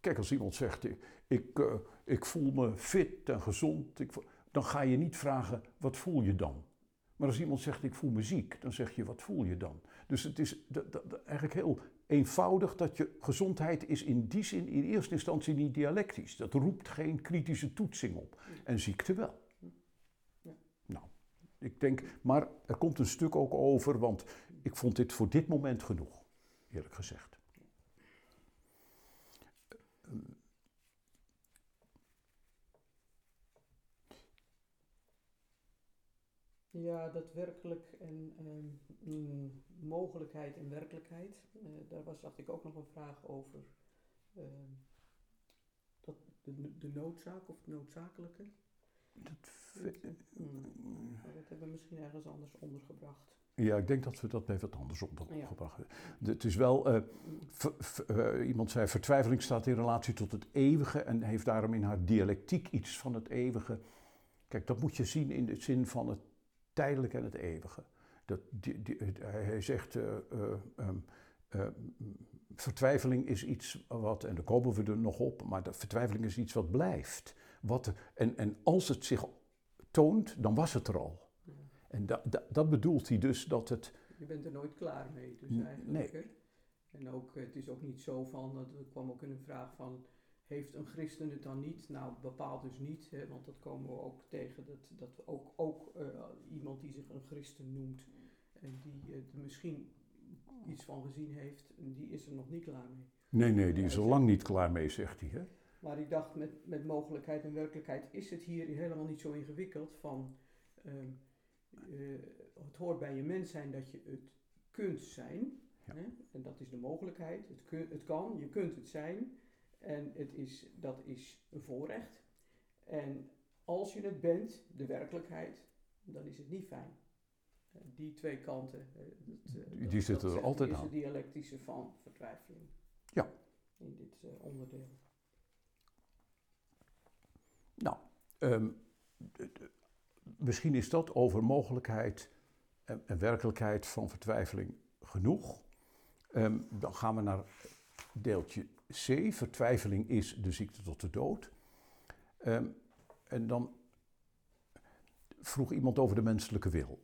Kijk, als iemand zegt, ik, ik, ik voel me fit en gezond, ik dan ga je niet vragen, wat voel je dan? Maar als iemand zegt, ik voel me ziek, dan zeg je, wat voel je dan? Dus het is eigenlijk heel eenvoudig dat je gezondheid is in die zin in eerste instantie niet dialectisch. Dat roept geen kritische toetsing op. En ziekte wel. Nou, ik denk, maar er komt een stuk ook over, want ik vond dit voor dit moment genoeg, eerlijk gezegd. Ja, dat werkelijk en ehm, mm, mogelijkheid en werkelijkheid. Eh, daar was, dacht ik ook nog een vraag over. ehm, dat de, de noodzaak of het noodzakelijke. Dat Hmm, maar dat hebben we misschien ergens anders ondergebracht. Ja, ik denk dat we dat bij wat anders ondergebracht hebben. Het is wel, eh, Mm, ver- ver- eh, iemand zei, vertwijfeling staat in relatie tot het eeuwige en heeft daarom in haar dialectiek iets van het eeuwige. Kijk, dat moet je zien in de zin van het tijdelijke en het eeuwige. Dat, die, die, hij zegt, eh, ehm, eh, vertwijfeling is iets wat, en daar komen we er nog op, maar de vertwijfeling is iets wat blijft. Wat, en, en als het zich toont, dan was het er al. ja. En da, da- dat bedoelt hij dus dat het. Je bent er nooit klaar mee, dus eigenlijk. nee. Hè? En ook, het is ook niet zo van, dat er kwam ook in een vraag van, heeft een christen het dan niet? Nou, bepaald dus niet, hè, want dat komen we ook tegen, dat, dat ook, ook eh, iemand die zich een christen noemt en die er misschien iets van gezien heeft, die is er nog niet klaar mee. Nee, nee, die is er lang niet klaar mee, zegt hij. Hè? Maar ik dacht, met, met mogelijkheid en werkelijkheid is het hier helemaal niet zo ingewikkeld van, ehm, eh, het hoort bij je mens zijn dat je het kunt zijn. Ja. Hè? En dat is de mogelijkheid. Het, kun, het kan, je kunt het zijn. En het is, dat is een voorrecht. En als je het bent, de werkelijkheid, dan is het niet fijn. Eh, Die twee kanten. eh, dat, eh, Die dat- zitten dat er altijd is aan. het dialectische van vertwijfeling. Ja. In dit onderdeel. Nou, ehm, misschien is dat over mogelijkheid en, en werkelijkheid van vertwijfeling genoeg. Ehm, dan gaan we naar deeltje C. Vertwijfeling is de ziekte tot de dood. Ehm, en dan vroeg iemand over de menselijke wil.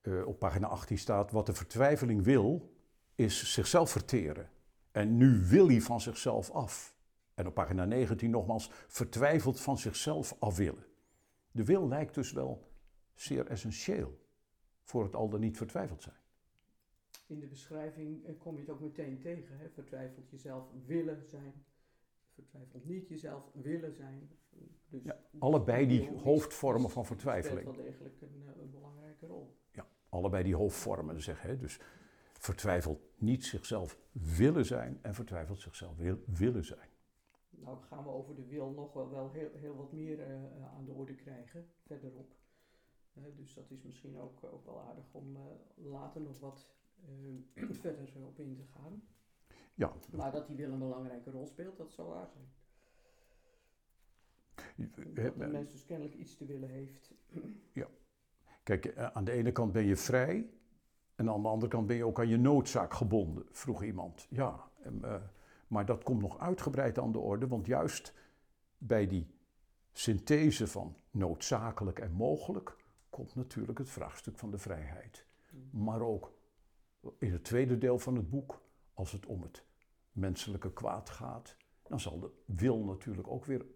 Eh, op pagina 18 staat: Wat de vertwijfeling wil, is zichzelf verteren. En nu wil hij van zichzelf af. En op pagina 19 nogmaals, vertwijfeld van zichzelf af willen. De wil lijkt dus wel zeer essentieel voor het al dan niet vertwijfeld zijn. In de beschrijving eh, kom je het ook meteen tegen. Hè? Vertwijfeld jezelf willen zijn. Vertwijfeld niet jezelf willen zijn. Dus, Ja, allebei die hoofdvormen van vertwijfeling. Speelt wel degelijk een, eh, een belangrijke rol. Allebei die hoofdvormen zeggen, hè? dus vertwijfeld niet zichzelf willen zijn en vertwijfeld zichzelf wil, willen zijn. Nou gaan we over de wil nog wel, wel heel, heel wat meer eh, aan de orde krijgen, verderop. Dus dat is misschien ook, ook wel aardig om later nog wat eh, verder op in te gaan. Ja, Maar dat die wil een belangrijke rol speelt, dat zal waar zijn. eh, Dat een mens dus kennelijk iets te willen heeft. Kijk, eh, aan de ene kant ben je vrij en aan de andere kant ben je ook aan je noodzaak gebonden, vroeg iemand. Ja, eh, maar dat komt nog uitgebreid aan de orde, want juist bij die synthese van noodzakelijk en mogelijk komt natuurlijk het vraagstuk van de vrijheid. Maar ook in het tweede deel van het boek, als het om het menselijke kwaad gaat, dan zal de wil natuurlijk ook weer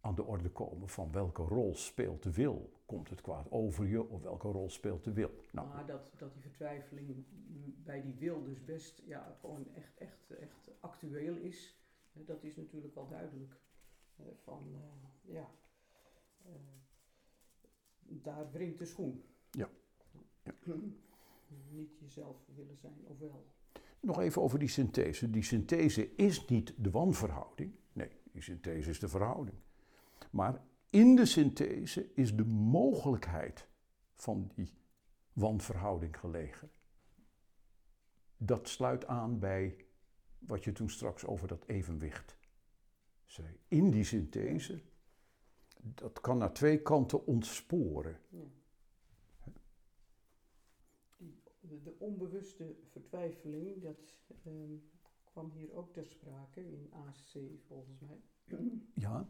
aan de orde komen van welke rol speelt de wil? Komt het kwaad over je of welke rol speelt de wil? Nou, maar dat, dat die vertwijfeling bij die wil dus best ja, gewoon echt, echt, echt actueel is, dat is natuurlijk wel duidelijk. Van uh, ja, uh, daar wringt de schoen. Ja. ja. Niet jezelf willen zijn, of wel? Nog even over die synthese. Die synthese is niet de wanverhouding. Nee, die synthese is de verhouding. Maar in de synthese is de mogelijkheid van die wanverhouding gelegen. Dat sluit aan bij wat je toen straks over dat evenwicht zei. In die synthese, dat kan naar twee kanten ontsporen. Ja. De onbewuste vertwijfeling, dat ehm, kwam hier ook ter sprake in AC volgens mij. Ja.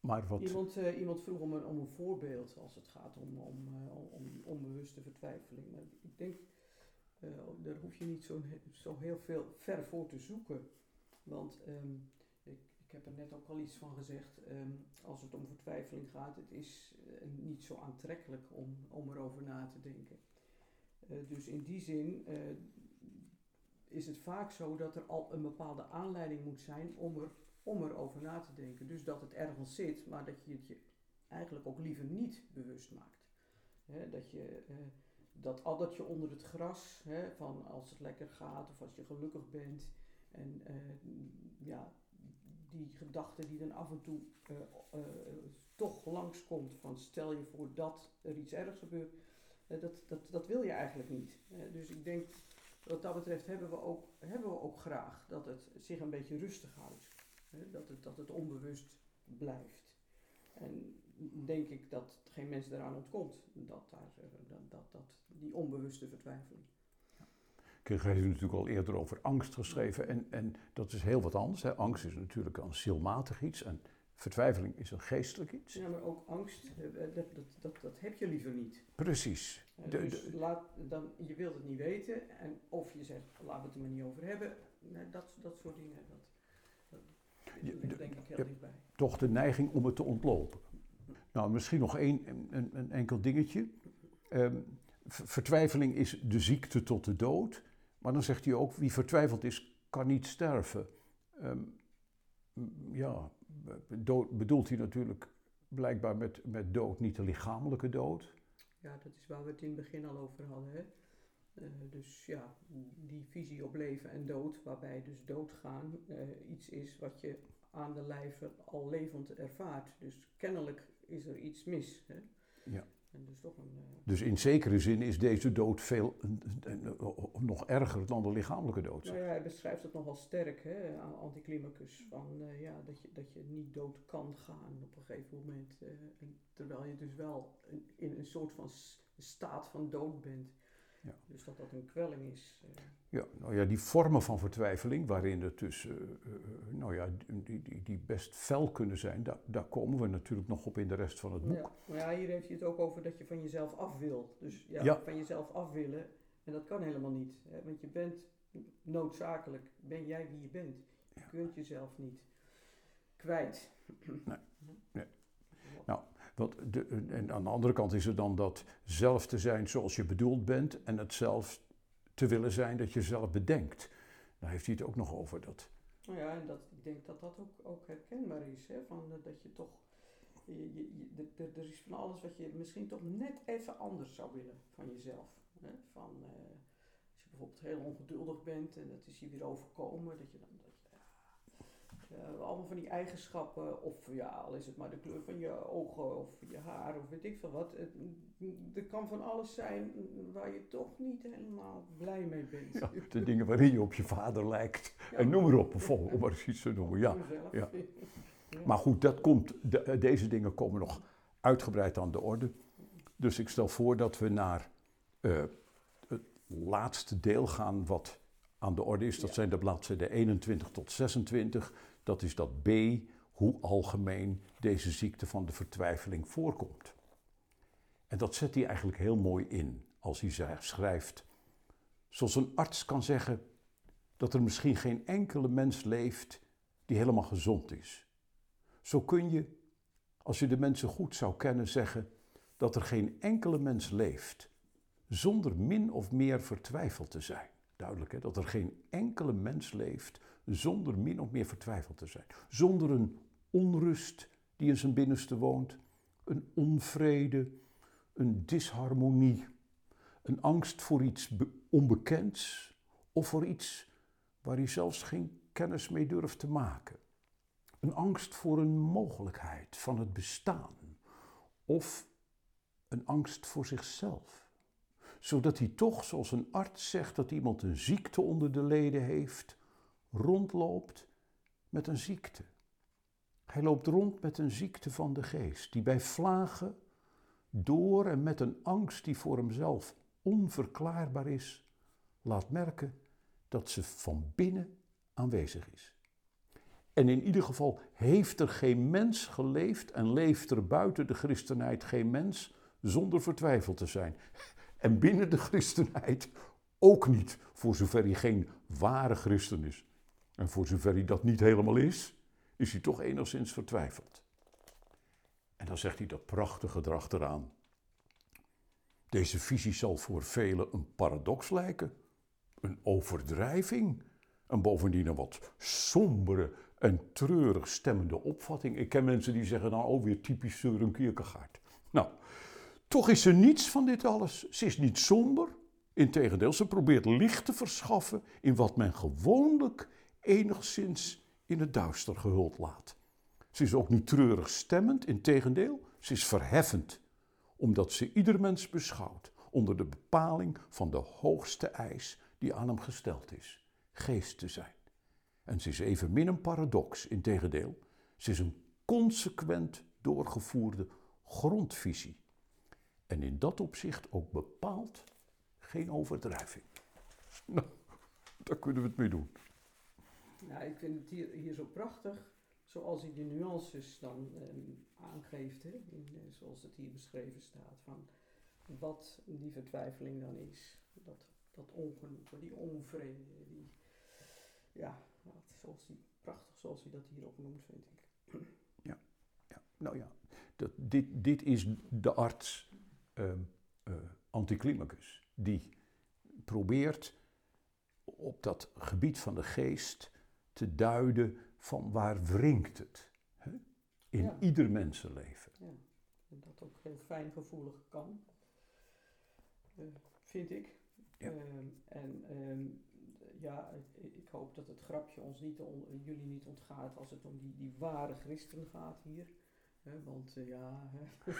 Maar wat... iemand, uh, iemand vroeg om een, om een voorbeeld als het gaat om, om, uh, om onbewuste vertwijfeling. Maar ik denk, uh, daar hoef je niet zo, zo heel veel ver voor te zoeken. Want um, ik heb er net ook al iets van gezegd. Um, als het om vertwijfeling gaat, het is niet zo aantrekkelijk om, om erover na te denken. dus in die zin is het vaak zo dat er al een bepaalde aanleiding moet zijn om er om erover na te denken. Dus dat het ergens zit, maar dat je het je eigenlijk ook liever niet bewust maakt. dat, je, dat addertje onder het gras, van als het lekker gaat of als je gelukkig bent. En ja, die gedachte die dan af en toe uh, toch langskomt van stel je voor dat er iets ergs gebeurt. dat, dat, dat wil je eigenlijk niet. dus ik denk, wat dat betreft hebben we, ook, hebben we ook graag dat het zich een beetje rustig houdt dat, het, dat het onbewust blijft. En denk ik dat geen mens eraan ontkomt, dat, daar, eh, dat, dat, dat die onbewuste vertwijfeling. Ik heb natuurlijk al eerder over angst geschreven en, en dat is heel wat anders. Hè. Angst is natuurlijk een zielmatig iets en vertwijfeling is een geestelijk iets. Ja, maar ook angst, eh, eh, dat, dat, dat, dat heb je liever niet. Precies. dus laat, dan, je wilt het niet weten en of je zegt, laten we het er maar niet over hebben. Dat, dat soort dingen, dat, je, denk ik heel dichtbij. Toch de neiging om het te ontlopen. Nou, misschien nog één, een, een enkel dingetje. Um, vertwijfeling is de ziekte tot de dood. Maar dan zegt hij ook, wie vertwijfeld is, kan niet sterven. Um, ja, dood, bedoelt hij natuurlijk blijkbaar met, met dood niet de lichamelijke dood. Ja, dat is waar we het in het begin al over hadden. Hè? Uh, dus ja, die visie op leven en dood, waarbij dus doodgaan uh, iets is wat je aan de lijve al levend ervaart. Dus kennelijk is er iets mis. Hè? Ja. En dus, toch een, uh, dus in zekere zin is deze dood veel nog erger dan de lichamelijke dood. Nou ja, hij beschrijft het nogal sterk, hè, anticlimacus, van ja, dat, je, dat je niet dood kan gaan op een gegeven moment. En terwijl je dus wel in een soort van staat van dood bent. Ja. Dus dat dat een kwelling is. Uh. Ja, nou ja, die vormen van vertwijfeling, waarin het dus, uh, uh, nou ja, die, die, die best fel kunnen zijn, daar, daar komen we natuurlijk nog op in de rest van het boek. Ja. Maar ja, hier heeft hij het ook over dat je van jezelf af wil. Dus ja, ja. van jezelf af willen, en dat kan helemaal niet. Hè? Want je bent noodzakelijk, ben jij wie je bent. Je kunt jezelf niet kwijt. Nee. nee. Want de, en aan de andere kant is er dan dat zelf te zijn zoals je bedoeld bent en het zelf te willen zijn dat je zelf bedenkt. Daar heeft hij het ook nog over. Dat. Nou ja, en dat, ik denk dat dat ook, ook herkenbaar is. Hè? Van, dat je toch, je, er is van alles wat je misschien toch net even anders zou willen van jezelf. Hè? Van, uh, als je bijvoorbeeld heel ongeduldig bent en dat is je weer overkomen, dat je dan uh, allemaal van die eigenschappen, of ja, al is het maar de kleur van je ogen of je haar of weet ik veel wat. Het, er kan van alles zijn waar je toch niet helemaal blij mee bent. Ja, de dingen waarin je op je vader lijkt. En noem maar op, bijvoorbeeld, om maar eens iets te noemen. Ja, ja. Maar goed, dat komt, de, deze dingen komen nog uitgebreid aan de orde. Dus ik stel voor dat we naar uh, het laatste deel gaan wat aan de orde is. Dat zijn de bladzijden 21 tot 26. Dat is dat B, hoe algemeen deze ziekte van de vertwijfeling voorkomt. En dat zet hij eigenlijk heel mooi in als hij schrijft. Zoals een arts kan zeggen dat er misschien geen enkele mens leeft die helemaal gezond is. Zo kun je, als je de mensen goed zou kennen, zeggen dat er geen enkele mens leeft zonder min of meer vertwijfeld te zijn. Duidelijk hè, dat er geen enkele mens leeft zonder min of meer vertwijfeld te zijn. Zonder een onrust die in zijn binnenste woont, een onvrede, een disharmonie, een angst voor iets be- onbekends of voor iets waar hij zelfs geen kennis mee durft te maken. Een angst voor een mogelijkheid van het bestaan of een angst voor zichzelf zodat hij toch, zoals een arts zegt dat iemand een ziekte onder de leden heeft, rondloopt met een ziekte. Hij loopt rond met een ziekte van de geest, die bij vlagen door en met een angst die voor hemzelf onverklaarbaar is, laat merken dat ze van binnen aanwezig is. En in ieder geval heeft er geen mens geleefd en leeft er buiten de christenheid geen mens zonder vertwijfeld te zijn. En binnen de christenheid ook niet, voor zover hij geen ware christen is. En voor zover hij dat niet helemaal is, is hij toch enigszins vertwijfeld. En dan zegt hij dat prachtige gedrag eraan. Deze visie zal voor velen een paradox lijken, een overdrijving, en bovendien een wat sombere en treurig stemmende opvatting. Ik ken mensen die zeggen, nou, oh, weer typisch Søren Kierkegaard. Nou, toch is ze niets van dit alles. Ze is niet somber. Integendeel, ze probeert licht te verschaffen in wat men gewoonlijk enigszins in het duister gehuld laat. Ze is ook niet treurig stemmend, integendeel, ze is verheffend, omdat ze ieder mens beschouwt onder de bepaling van de hoogste eis die aan hem gesteld is: geest te zijn. En ze is evenmin een paradox, integendeel, ze is een consequent doorgevoerde grondvisie. En in dat opzicht ook bepaald geen overdrijving. Nou, daar kunnen we het mee doen. Nou, ik vind het hier, hier zo prachtig, zoals hij de nuances dan ehm, aangeeft, hè, in, eh, zoals het hier beschreven staat, van wat die vertwijfeling dan is. Dat, dat ongenoegen, die onvrede, die, ja, zoals die, prachtig zoals hij dat hier ook noemt, vind ik. Ja, nou ja, dat, dit, dit is de arts eh, anticlimacus, die probeert op dat gebied van de geest te duiden van waar wringt het hè? in Ja. ieder mensenleven. En dat ook heel fijngevoelig kan, eh, vind ik. Ja. Ehm, en ehm, ja, ik, hoop dat het grapje ons niet on- jullie niet ontgaat als het om die, die ware christen gaat hier. Want eh, ja,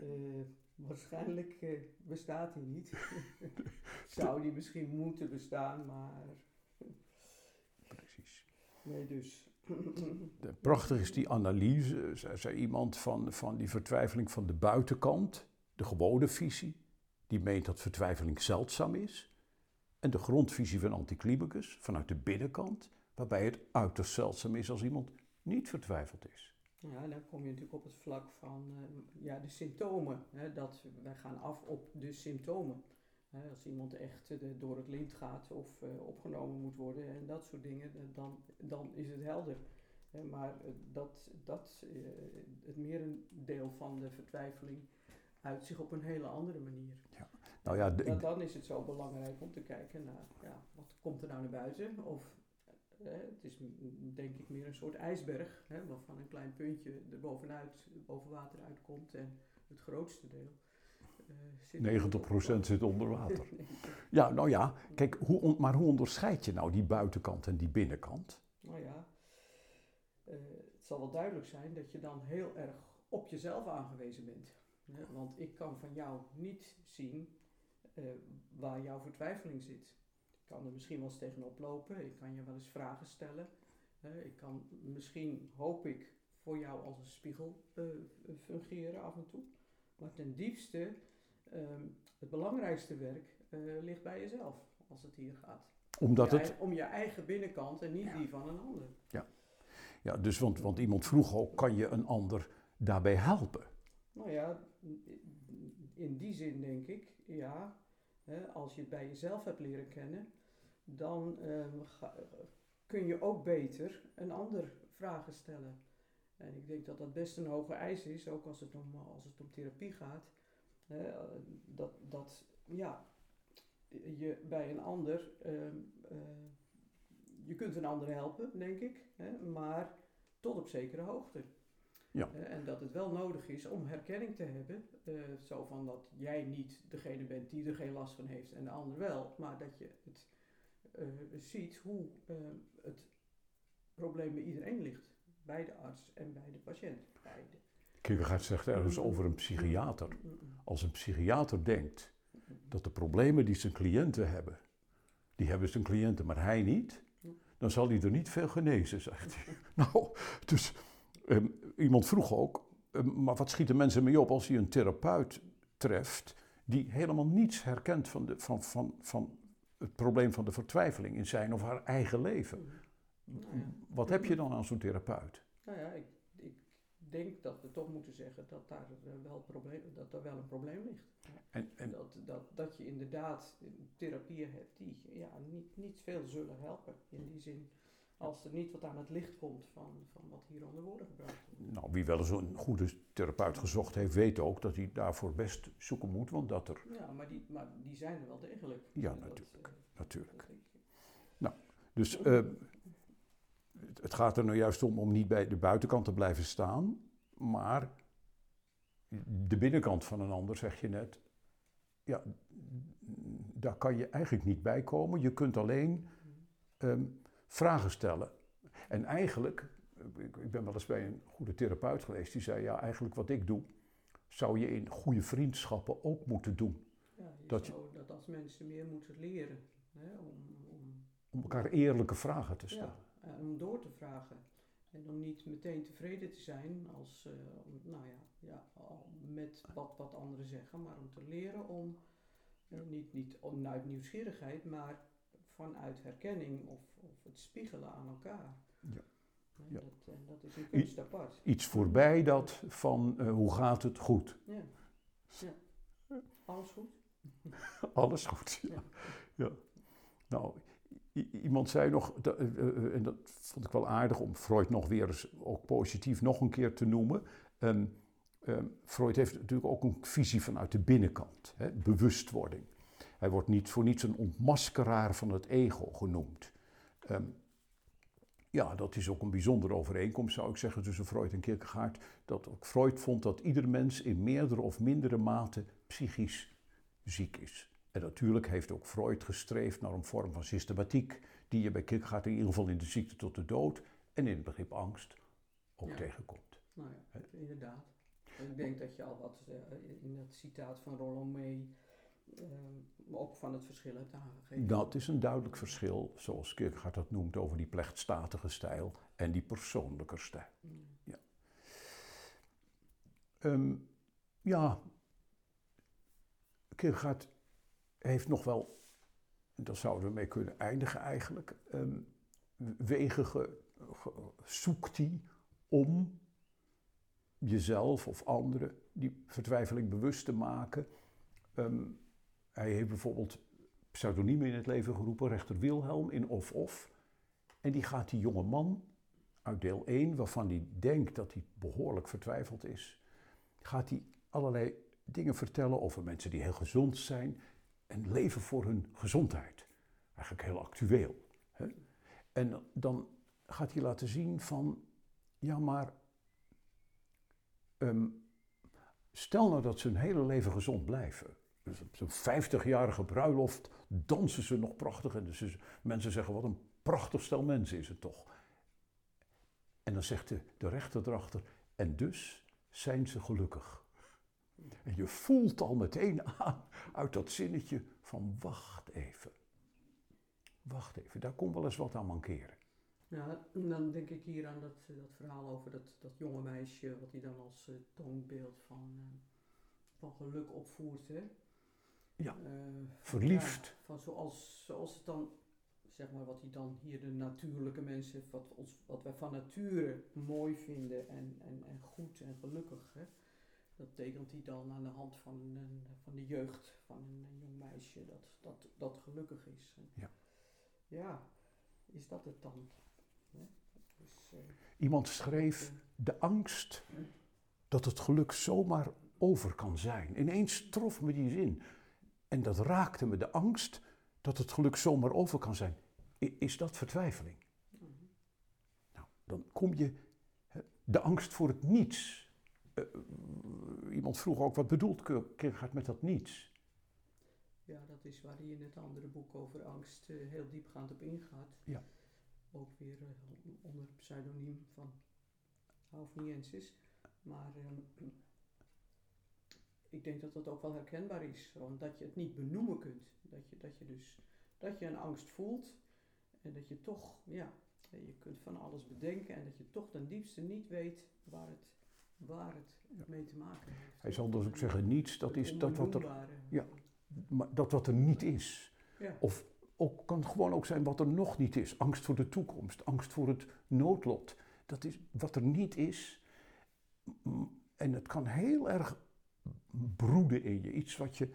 eh, waarschijnlijk bestaat hij niet. Zou die misschien moeten bestaan, maar. Nee dus. De- Prachtig is die analyse, zei, zei iemand, van, van die vertwijfeling van de buitenkant, de gewone visie, die meent dat vertwijfeling zeldzaam is. En de grondvisie van Anticlimacus, vanuit de binnenkant, waarbij het uiterst zeldzaam is als iemand niet vertwijfeld is. Ja, dan kom je natuurlijk op het vlak van eh, ja, de symptomen. Hè, dat wij gaan af op de symptomen. Als iemand echt eh, door het lint gaat of eh, opgenomen moet worden en dat soort dingen, eh, dan, dan is het helder. Maar dat, dat het merendeel van de vertwijfeling uit zich op een hele andere manier. Nou ja, de- Dan, dan is het zo belangrijk om te kijken naar ja, wat komt er nou naar buiten. Of eh, het is m- denk ik meer een soort ijsberg, hè, waarvan een klein puntje er bovenuit, boven water uitkomt en het grootste deel. Eh, zit 90% zit onder water. Ja, nou ja, kijk, hoe, maar hoe onderscheid je nou die buitenkant en die binnenkant? nou ja, eh, het zal wel duidelijk zijn dat je dan heel erg op jezelf aangewezen bent. Hè, want ik kan van jou niet zien eh, waar jouw vertwijfeling zit. Ik kan er misschien wel eens tegenop lopen, ik kan je wel eens vragen stellen. hè, ik kan misschien, hoop ik, voor jou als een spiegel eh, fungeren af en toe. Maar ten diepste, ehm, het belangrijkste werk eh, ligt bij jezelf. als het hier gaat. Omdat om, het... je, om je eigen binnenkant en niet die van een ander. Ja, dus want, want iemand vroeg ook, kan je een ander daarbij helpen? Nou ja, in die zin denk ik, ja. Hè, als je het bij jezelf hebt leren kennen, dan ehm, ga- kun je ook beter een ander vragen stellen. En ik denk dat dat best een hoge eis is, ook als het om, als het om therapie gaat. Hè, dat, dat ja, je bij een ander, ehm, eh, je kunt een ander helpen, denk ik, hè, maar tot op zekere hoogte. Ja. En dat het wel nodig is om herkenning te hebben, eh, zo van dat jij niet degene bent die er geen last van heeft en de ander wel, maar dat je het eh, ziet hoe eh, het probleem bij iedereen ligt. Bij de arts en bij de patiënt. Beide. Kierkegaard zegt ergens over een psychiater. Als een psychiater denkt dat de problemen die zijn cliënten hebben, die hebben zijn cliënten, maar hij niet, dan zal hij er niet veel genezen, zegt hij. nou, dus ehm, iemand vroeg ook, ehm, maar wat schieten mensen mee op als hij een therapeut treft die helemaal niets herkent van, de, van, van, van het probleem van de vertwijfeling in zijn of haar eigen leven? Wat heb je dan aan zo'n therapeut? Nou ja, ik denk dat we toch moeten zeggen dat daar eh, wel, probleem, dat er wel een probleem ligt. En, en Dat, dat, dat je inderdaad therapieën hebt die ja, niet, niet veel zullen helpen. In die zin, als er niet wat aan het licht komt van, van wat hier onder woorden gebracht wordt. Nou, wie wel eens een goede therapeut gezocht heeft, weet ook dat hij daarvoor best zoeken moet, want dat er Ja, maar die, maar die zijn er wel degelijk. Ja, dat, natuurlijk, eh, natuurlijk. dat ik. Dus eh, het- het gaat er nou juist om om niet bij de buitenkant te blijven staan, maar de binnenkant van een ander, zeg je net, ja, daar kan je eigenlijk niet bij komen. Je kunt alleen ehm, vragen stellen. En eigenlijk, ik, ik ben wel eens bij een goede therapeut geweest, die zei, ja, eigenlijk wat ik doe, zou je in goede vriendschappen ook moeten doen. Ja, je Dat zou dat als mensen meer moeten leren. Hè, om, om, Om elkaar eerlijke vragen te stellen. ja, en om door te vragen. En om niet meteen tevreden te zijn als, eh, om, nou ja, ja, met wat, wat anderen zeggen, maar om te leren om, eh, niet, niet om, uit nieuwsgierigheid, maar vanuit herkenning of, of het spiegelen aan elkaar. Ja. En Ja. Dat, en dat is een kunst apart. Iets voorbij dat van eh, hoe gaat het goed? Ja. ja. Alles goed? Alles goed. Ja. ja. Nou, iemand zei nog, dat, eh, eh, en dat vond ik wel aardig om Freud nog weer eens ook positief nog een keer te noemen. Ehm, ehm, Freud heeft natuurlijk ook een visie vanuit de binnenkant, hè, bewustwording. Hij wordt niet voor niets een ontmaskeraar van het ego genoemd. Ehm, ja, dat is ook een bijzondere overeenkomst, zou ik zeggen, tussen Freud en Kierkegaard. Dat ook Freud vond dat ieder mens in meerdere of mindere mate psychisch ziek is. En natuurlijk heeft ook Freud gestreefd naar een vorm van systematiek, die je bij Kierkegaard in ieder geval in de ziekte tot de dood en in het begrip angst ook Ja. tegenkomt. Nou ja, inderdaad. Ik denk dat je al wat eh, in dat citaat van Rollo May eh, ook van het verschil hebt aangegeven. Dat is een duidelijk verschil, zoals Kierkegaard dat noemt, over die plechtstatige stijl en die persoonlijke stijl. Mm. Ehm, ja, Kierkegaard heeft nog wel, daar zouden we mee kunnen eindigen eigenlijk, ehm, wegen ge- ge- zoekt hij om jezelf of anderen die vertwijfeling bewust te maken. Ehm, hij heeft bijvoorbeeld pseudoniemen in het leven geroepen, rechter Wilhelm in Of Of. En die gaat die jonge man uit deel 1, waarvan hij denkt dat hij behoorlijk vertwijfeld is, gaat hij allerlei dingen vertellen over mensen die heel gezond zijn en leven voor hun gezondheid. Eigenlijk heel actueel. Hè? En dan gaat hij laten zien van, ja maar, ehm, stel nou dat ze hun hele leven gezond blijven. Dus op zo'n 50-jarige bruiloft dansen ze nog prachtig en dus mensen zeggen wat een prachtig stel mensen is het toch. En dan zegt de, de rechter erachter, en dus zijn ze gelukkig. En je voelt al meteen aan uit dat zinnetje van wacht even. Wacht even, daar komt wel eens wat aan mankeren. Ja, en dan denk ik hier aan dat, eh, dat verhaal over dat, dat jonge meisje, wat hij dan als eh, toonbeeld van, eh, van geluk opvoert. Hè? Ja, verliefd. ja, van zoals, zoals het dan, zeg maar, wat hij dan hier de natuurlijke mensen, wat, ons, wat wij van nature mooi vinden en, en, en goed en gelukkig, hè, dat tekent hij dan aan de hand van, een, van de jeugd van een, jong meisje dat, dat, dat gelukkig is. Ja. Ja, is dat het dan? Dus, eh, Iemand schreef de angst dat het geluk zomaar over kan zijn. Ineens trof me die zin. En dat raakte me, de angst dat het geluk zomaar over kan zijn. Is dat vertwijfeling? mhm. Nou, dan kom je, de angst voor het niets. Iemand vroeg ook, wat bedoelt Kierkegaard met dat niets? Ja, dat is waar hij in het andere boek over angst eh, heel diepgaand op ingaat. Ja. Ook weer eh, onder het pseudoniem van Haufniensis. Maar ehm, ik denk dat dat ook wel herkenbaar is. Want dat je het niet benoemen kunt. Dat je, dat je dus dat je een angst voelt en dat je toch, ja, je kunt van alles bedenken en dat je toch ten diepste niet weet waar het, waar het Ja. mee te maken heeft. Hij zal dus ook zeggen, niets, dat is dat wat er, ja. maar dat wat er niet is. Ja. Of ook, kan gewoon ook zijn wat er nog niet is. Angst voor de toekomst, angst voor het noodlot. Dat is wat er niet is. En het kan heel erg broeden in je. Iets wat je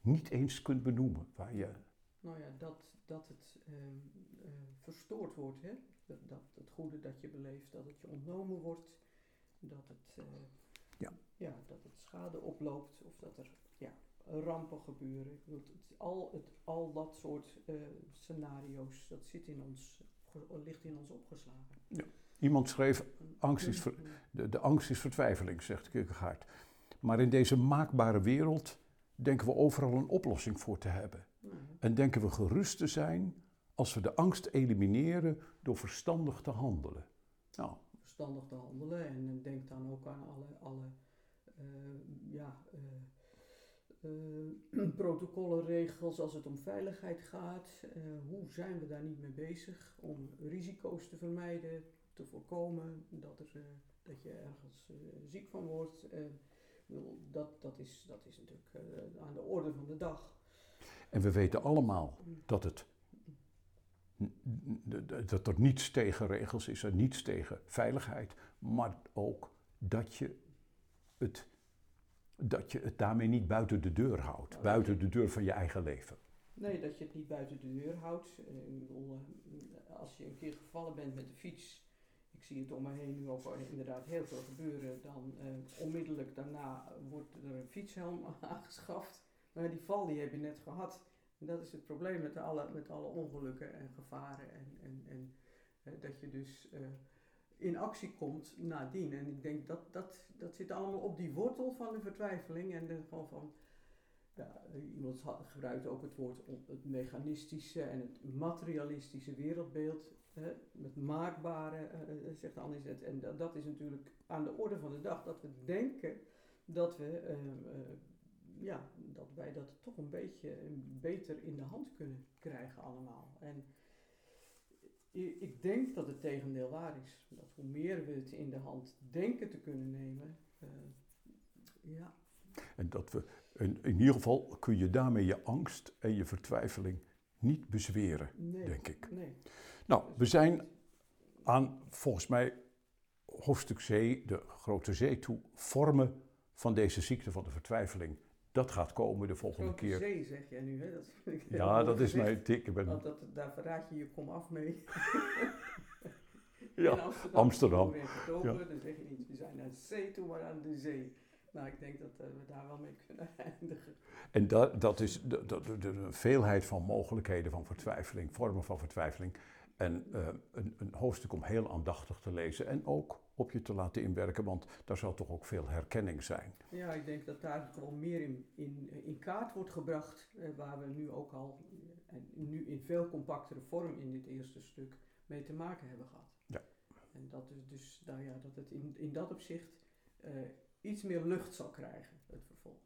niet eens kunt benoemen. Waar je, Nou ja, dat, dat het ehm, eh, verstoord wordt, hè? Dat, dat het goede dat je beleeft, dat het je ontnomen wordt, dat het, eh, Ja. Ja, dat het schade oploopt of dat er ja, rampen gebeuren. Ik bedoel, het, al, het, al dat soort eh, scenario's, dat zit in ons, ligt in ons opgeslagen. iemand schreef, angst is ver- de, de angst is vertwijfeling, zegt Kierkegaard. Maar in deze maakbare wereld denken we overal een oplossing voor te hebben. Nou, En denken we gerust te zijn als we de angst elimineren door verstandig te handelen. Nou, verstandig te handelen en denk dan ook aan alle, alle eh, ja, protocollen, regels als het om veiligheid gaat. Hoe zijn we daar niet mee bezig om risico's te vermijden, te voorkomen dat, er, dat je ergens ziek van wordt. Dat, dat, is, dat is natuurlijk aan de orde van de dag. en we weten allemaal dat, het, dat er niets tegen regels is en niets tegen veiligheid, maar ook dat je het, dat je het daarmee niet buiten de deur houdt, Nou, buiten de deur van je eigen leven. Nee, dat je het niet buiten de deur houdt. Eh, ik bedoel, eh, als je een keer gevallen bent met de fiets, ik zie het om me heen nu ook inderdaad heel veel gebeuren, dan eh, onmiddellijk daarna wordt er een fietshelm aangeschaft. Maar die val die heb je net gehad. En dat is het probleem met alle, met alle ongelukken en gevaren. En, en, en eh, dat je dus eh, in actie komt nadien. En ik denk dat dat, dat zit allemaal op die wortel van de vertwijfeling en de, van ja, iemand gebruikt ook het woord het mechanistische en het materialistische wereldbeeld. Hè, met maakbare, eh, eh, zegt Anisette. En dat, dat is natuurlijk aan de orde van de dag. Dat we denken dat, we, ja, dat wij dat toch een beetje beter in de hand kunnen krijgen allemaal. En ik denk dat het tegendeel waar is. Dat hoe meer we het in de hand denken te kunnen nemen, eh, ja, En dat we, in, in ieder geval kun je daarmee je angst en je vertwijfeling niet bezweren, nee, denk ik. nee. Nou, we zijn aan volgens mij hoofdstuk C, de grote zee toe, vormen van deze ziekte van de vertwijfeling. Dat gaat komen de volgende Grote keer. zee zeg jij nu, hè? Dat vind ik Ja, dat is mijn tik. Ik ben, Want dat, daar verraad je je kom af mee. ja, In Amsterdam. Gedopen, Dan zeg je niet, we zijn naar de zee toe, maar aan de zee. Nou, ik denk dat eh, we daar wel mee kunnen eindigen. En dat, dat is de, de, de, de veelheid van mogelijkheden van vertwijfeling, vormen van vertwijfeling. En eh, een, een hoofdstuk om heel aandachtig te lezen en ook op je te laten inwerken, want daar zal toch ook veel herkenning zijn. Ja, ik denk dat daar gewoon meer in, in, in kaart wordt gebracht, eh, waar we nu ook al, eh, en nu in veel compactere vorm in dit eerste stuk, mee te maken hebben gehad. Ja. En dat is dus, nou ja, dat het in, in dat opzicht iets meer lucht zal krijgen, het vervolg.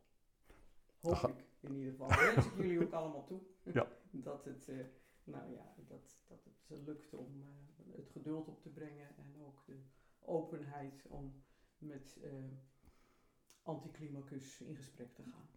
Hoop Aha. ik in ieder geval. Dat wens ik jullie ook allemaal toe. Ja. dat het, nou ja, dat, dat het lukt om eh, het geduld op te brengen en ook de openheid om met eh, anticlimacus in gesprek te gaan.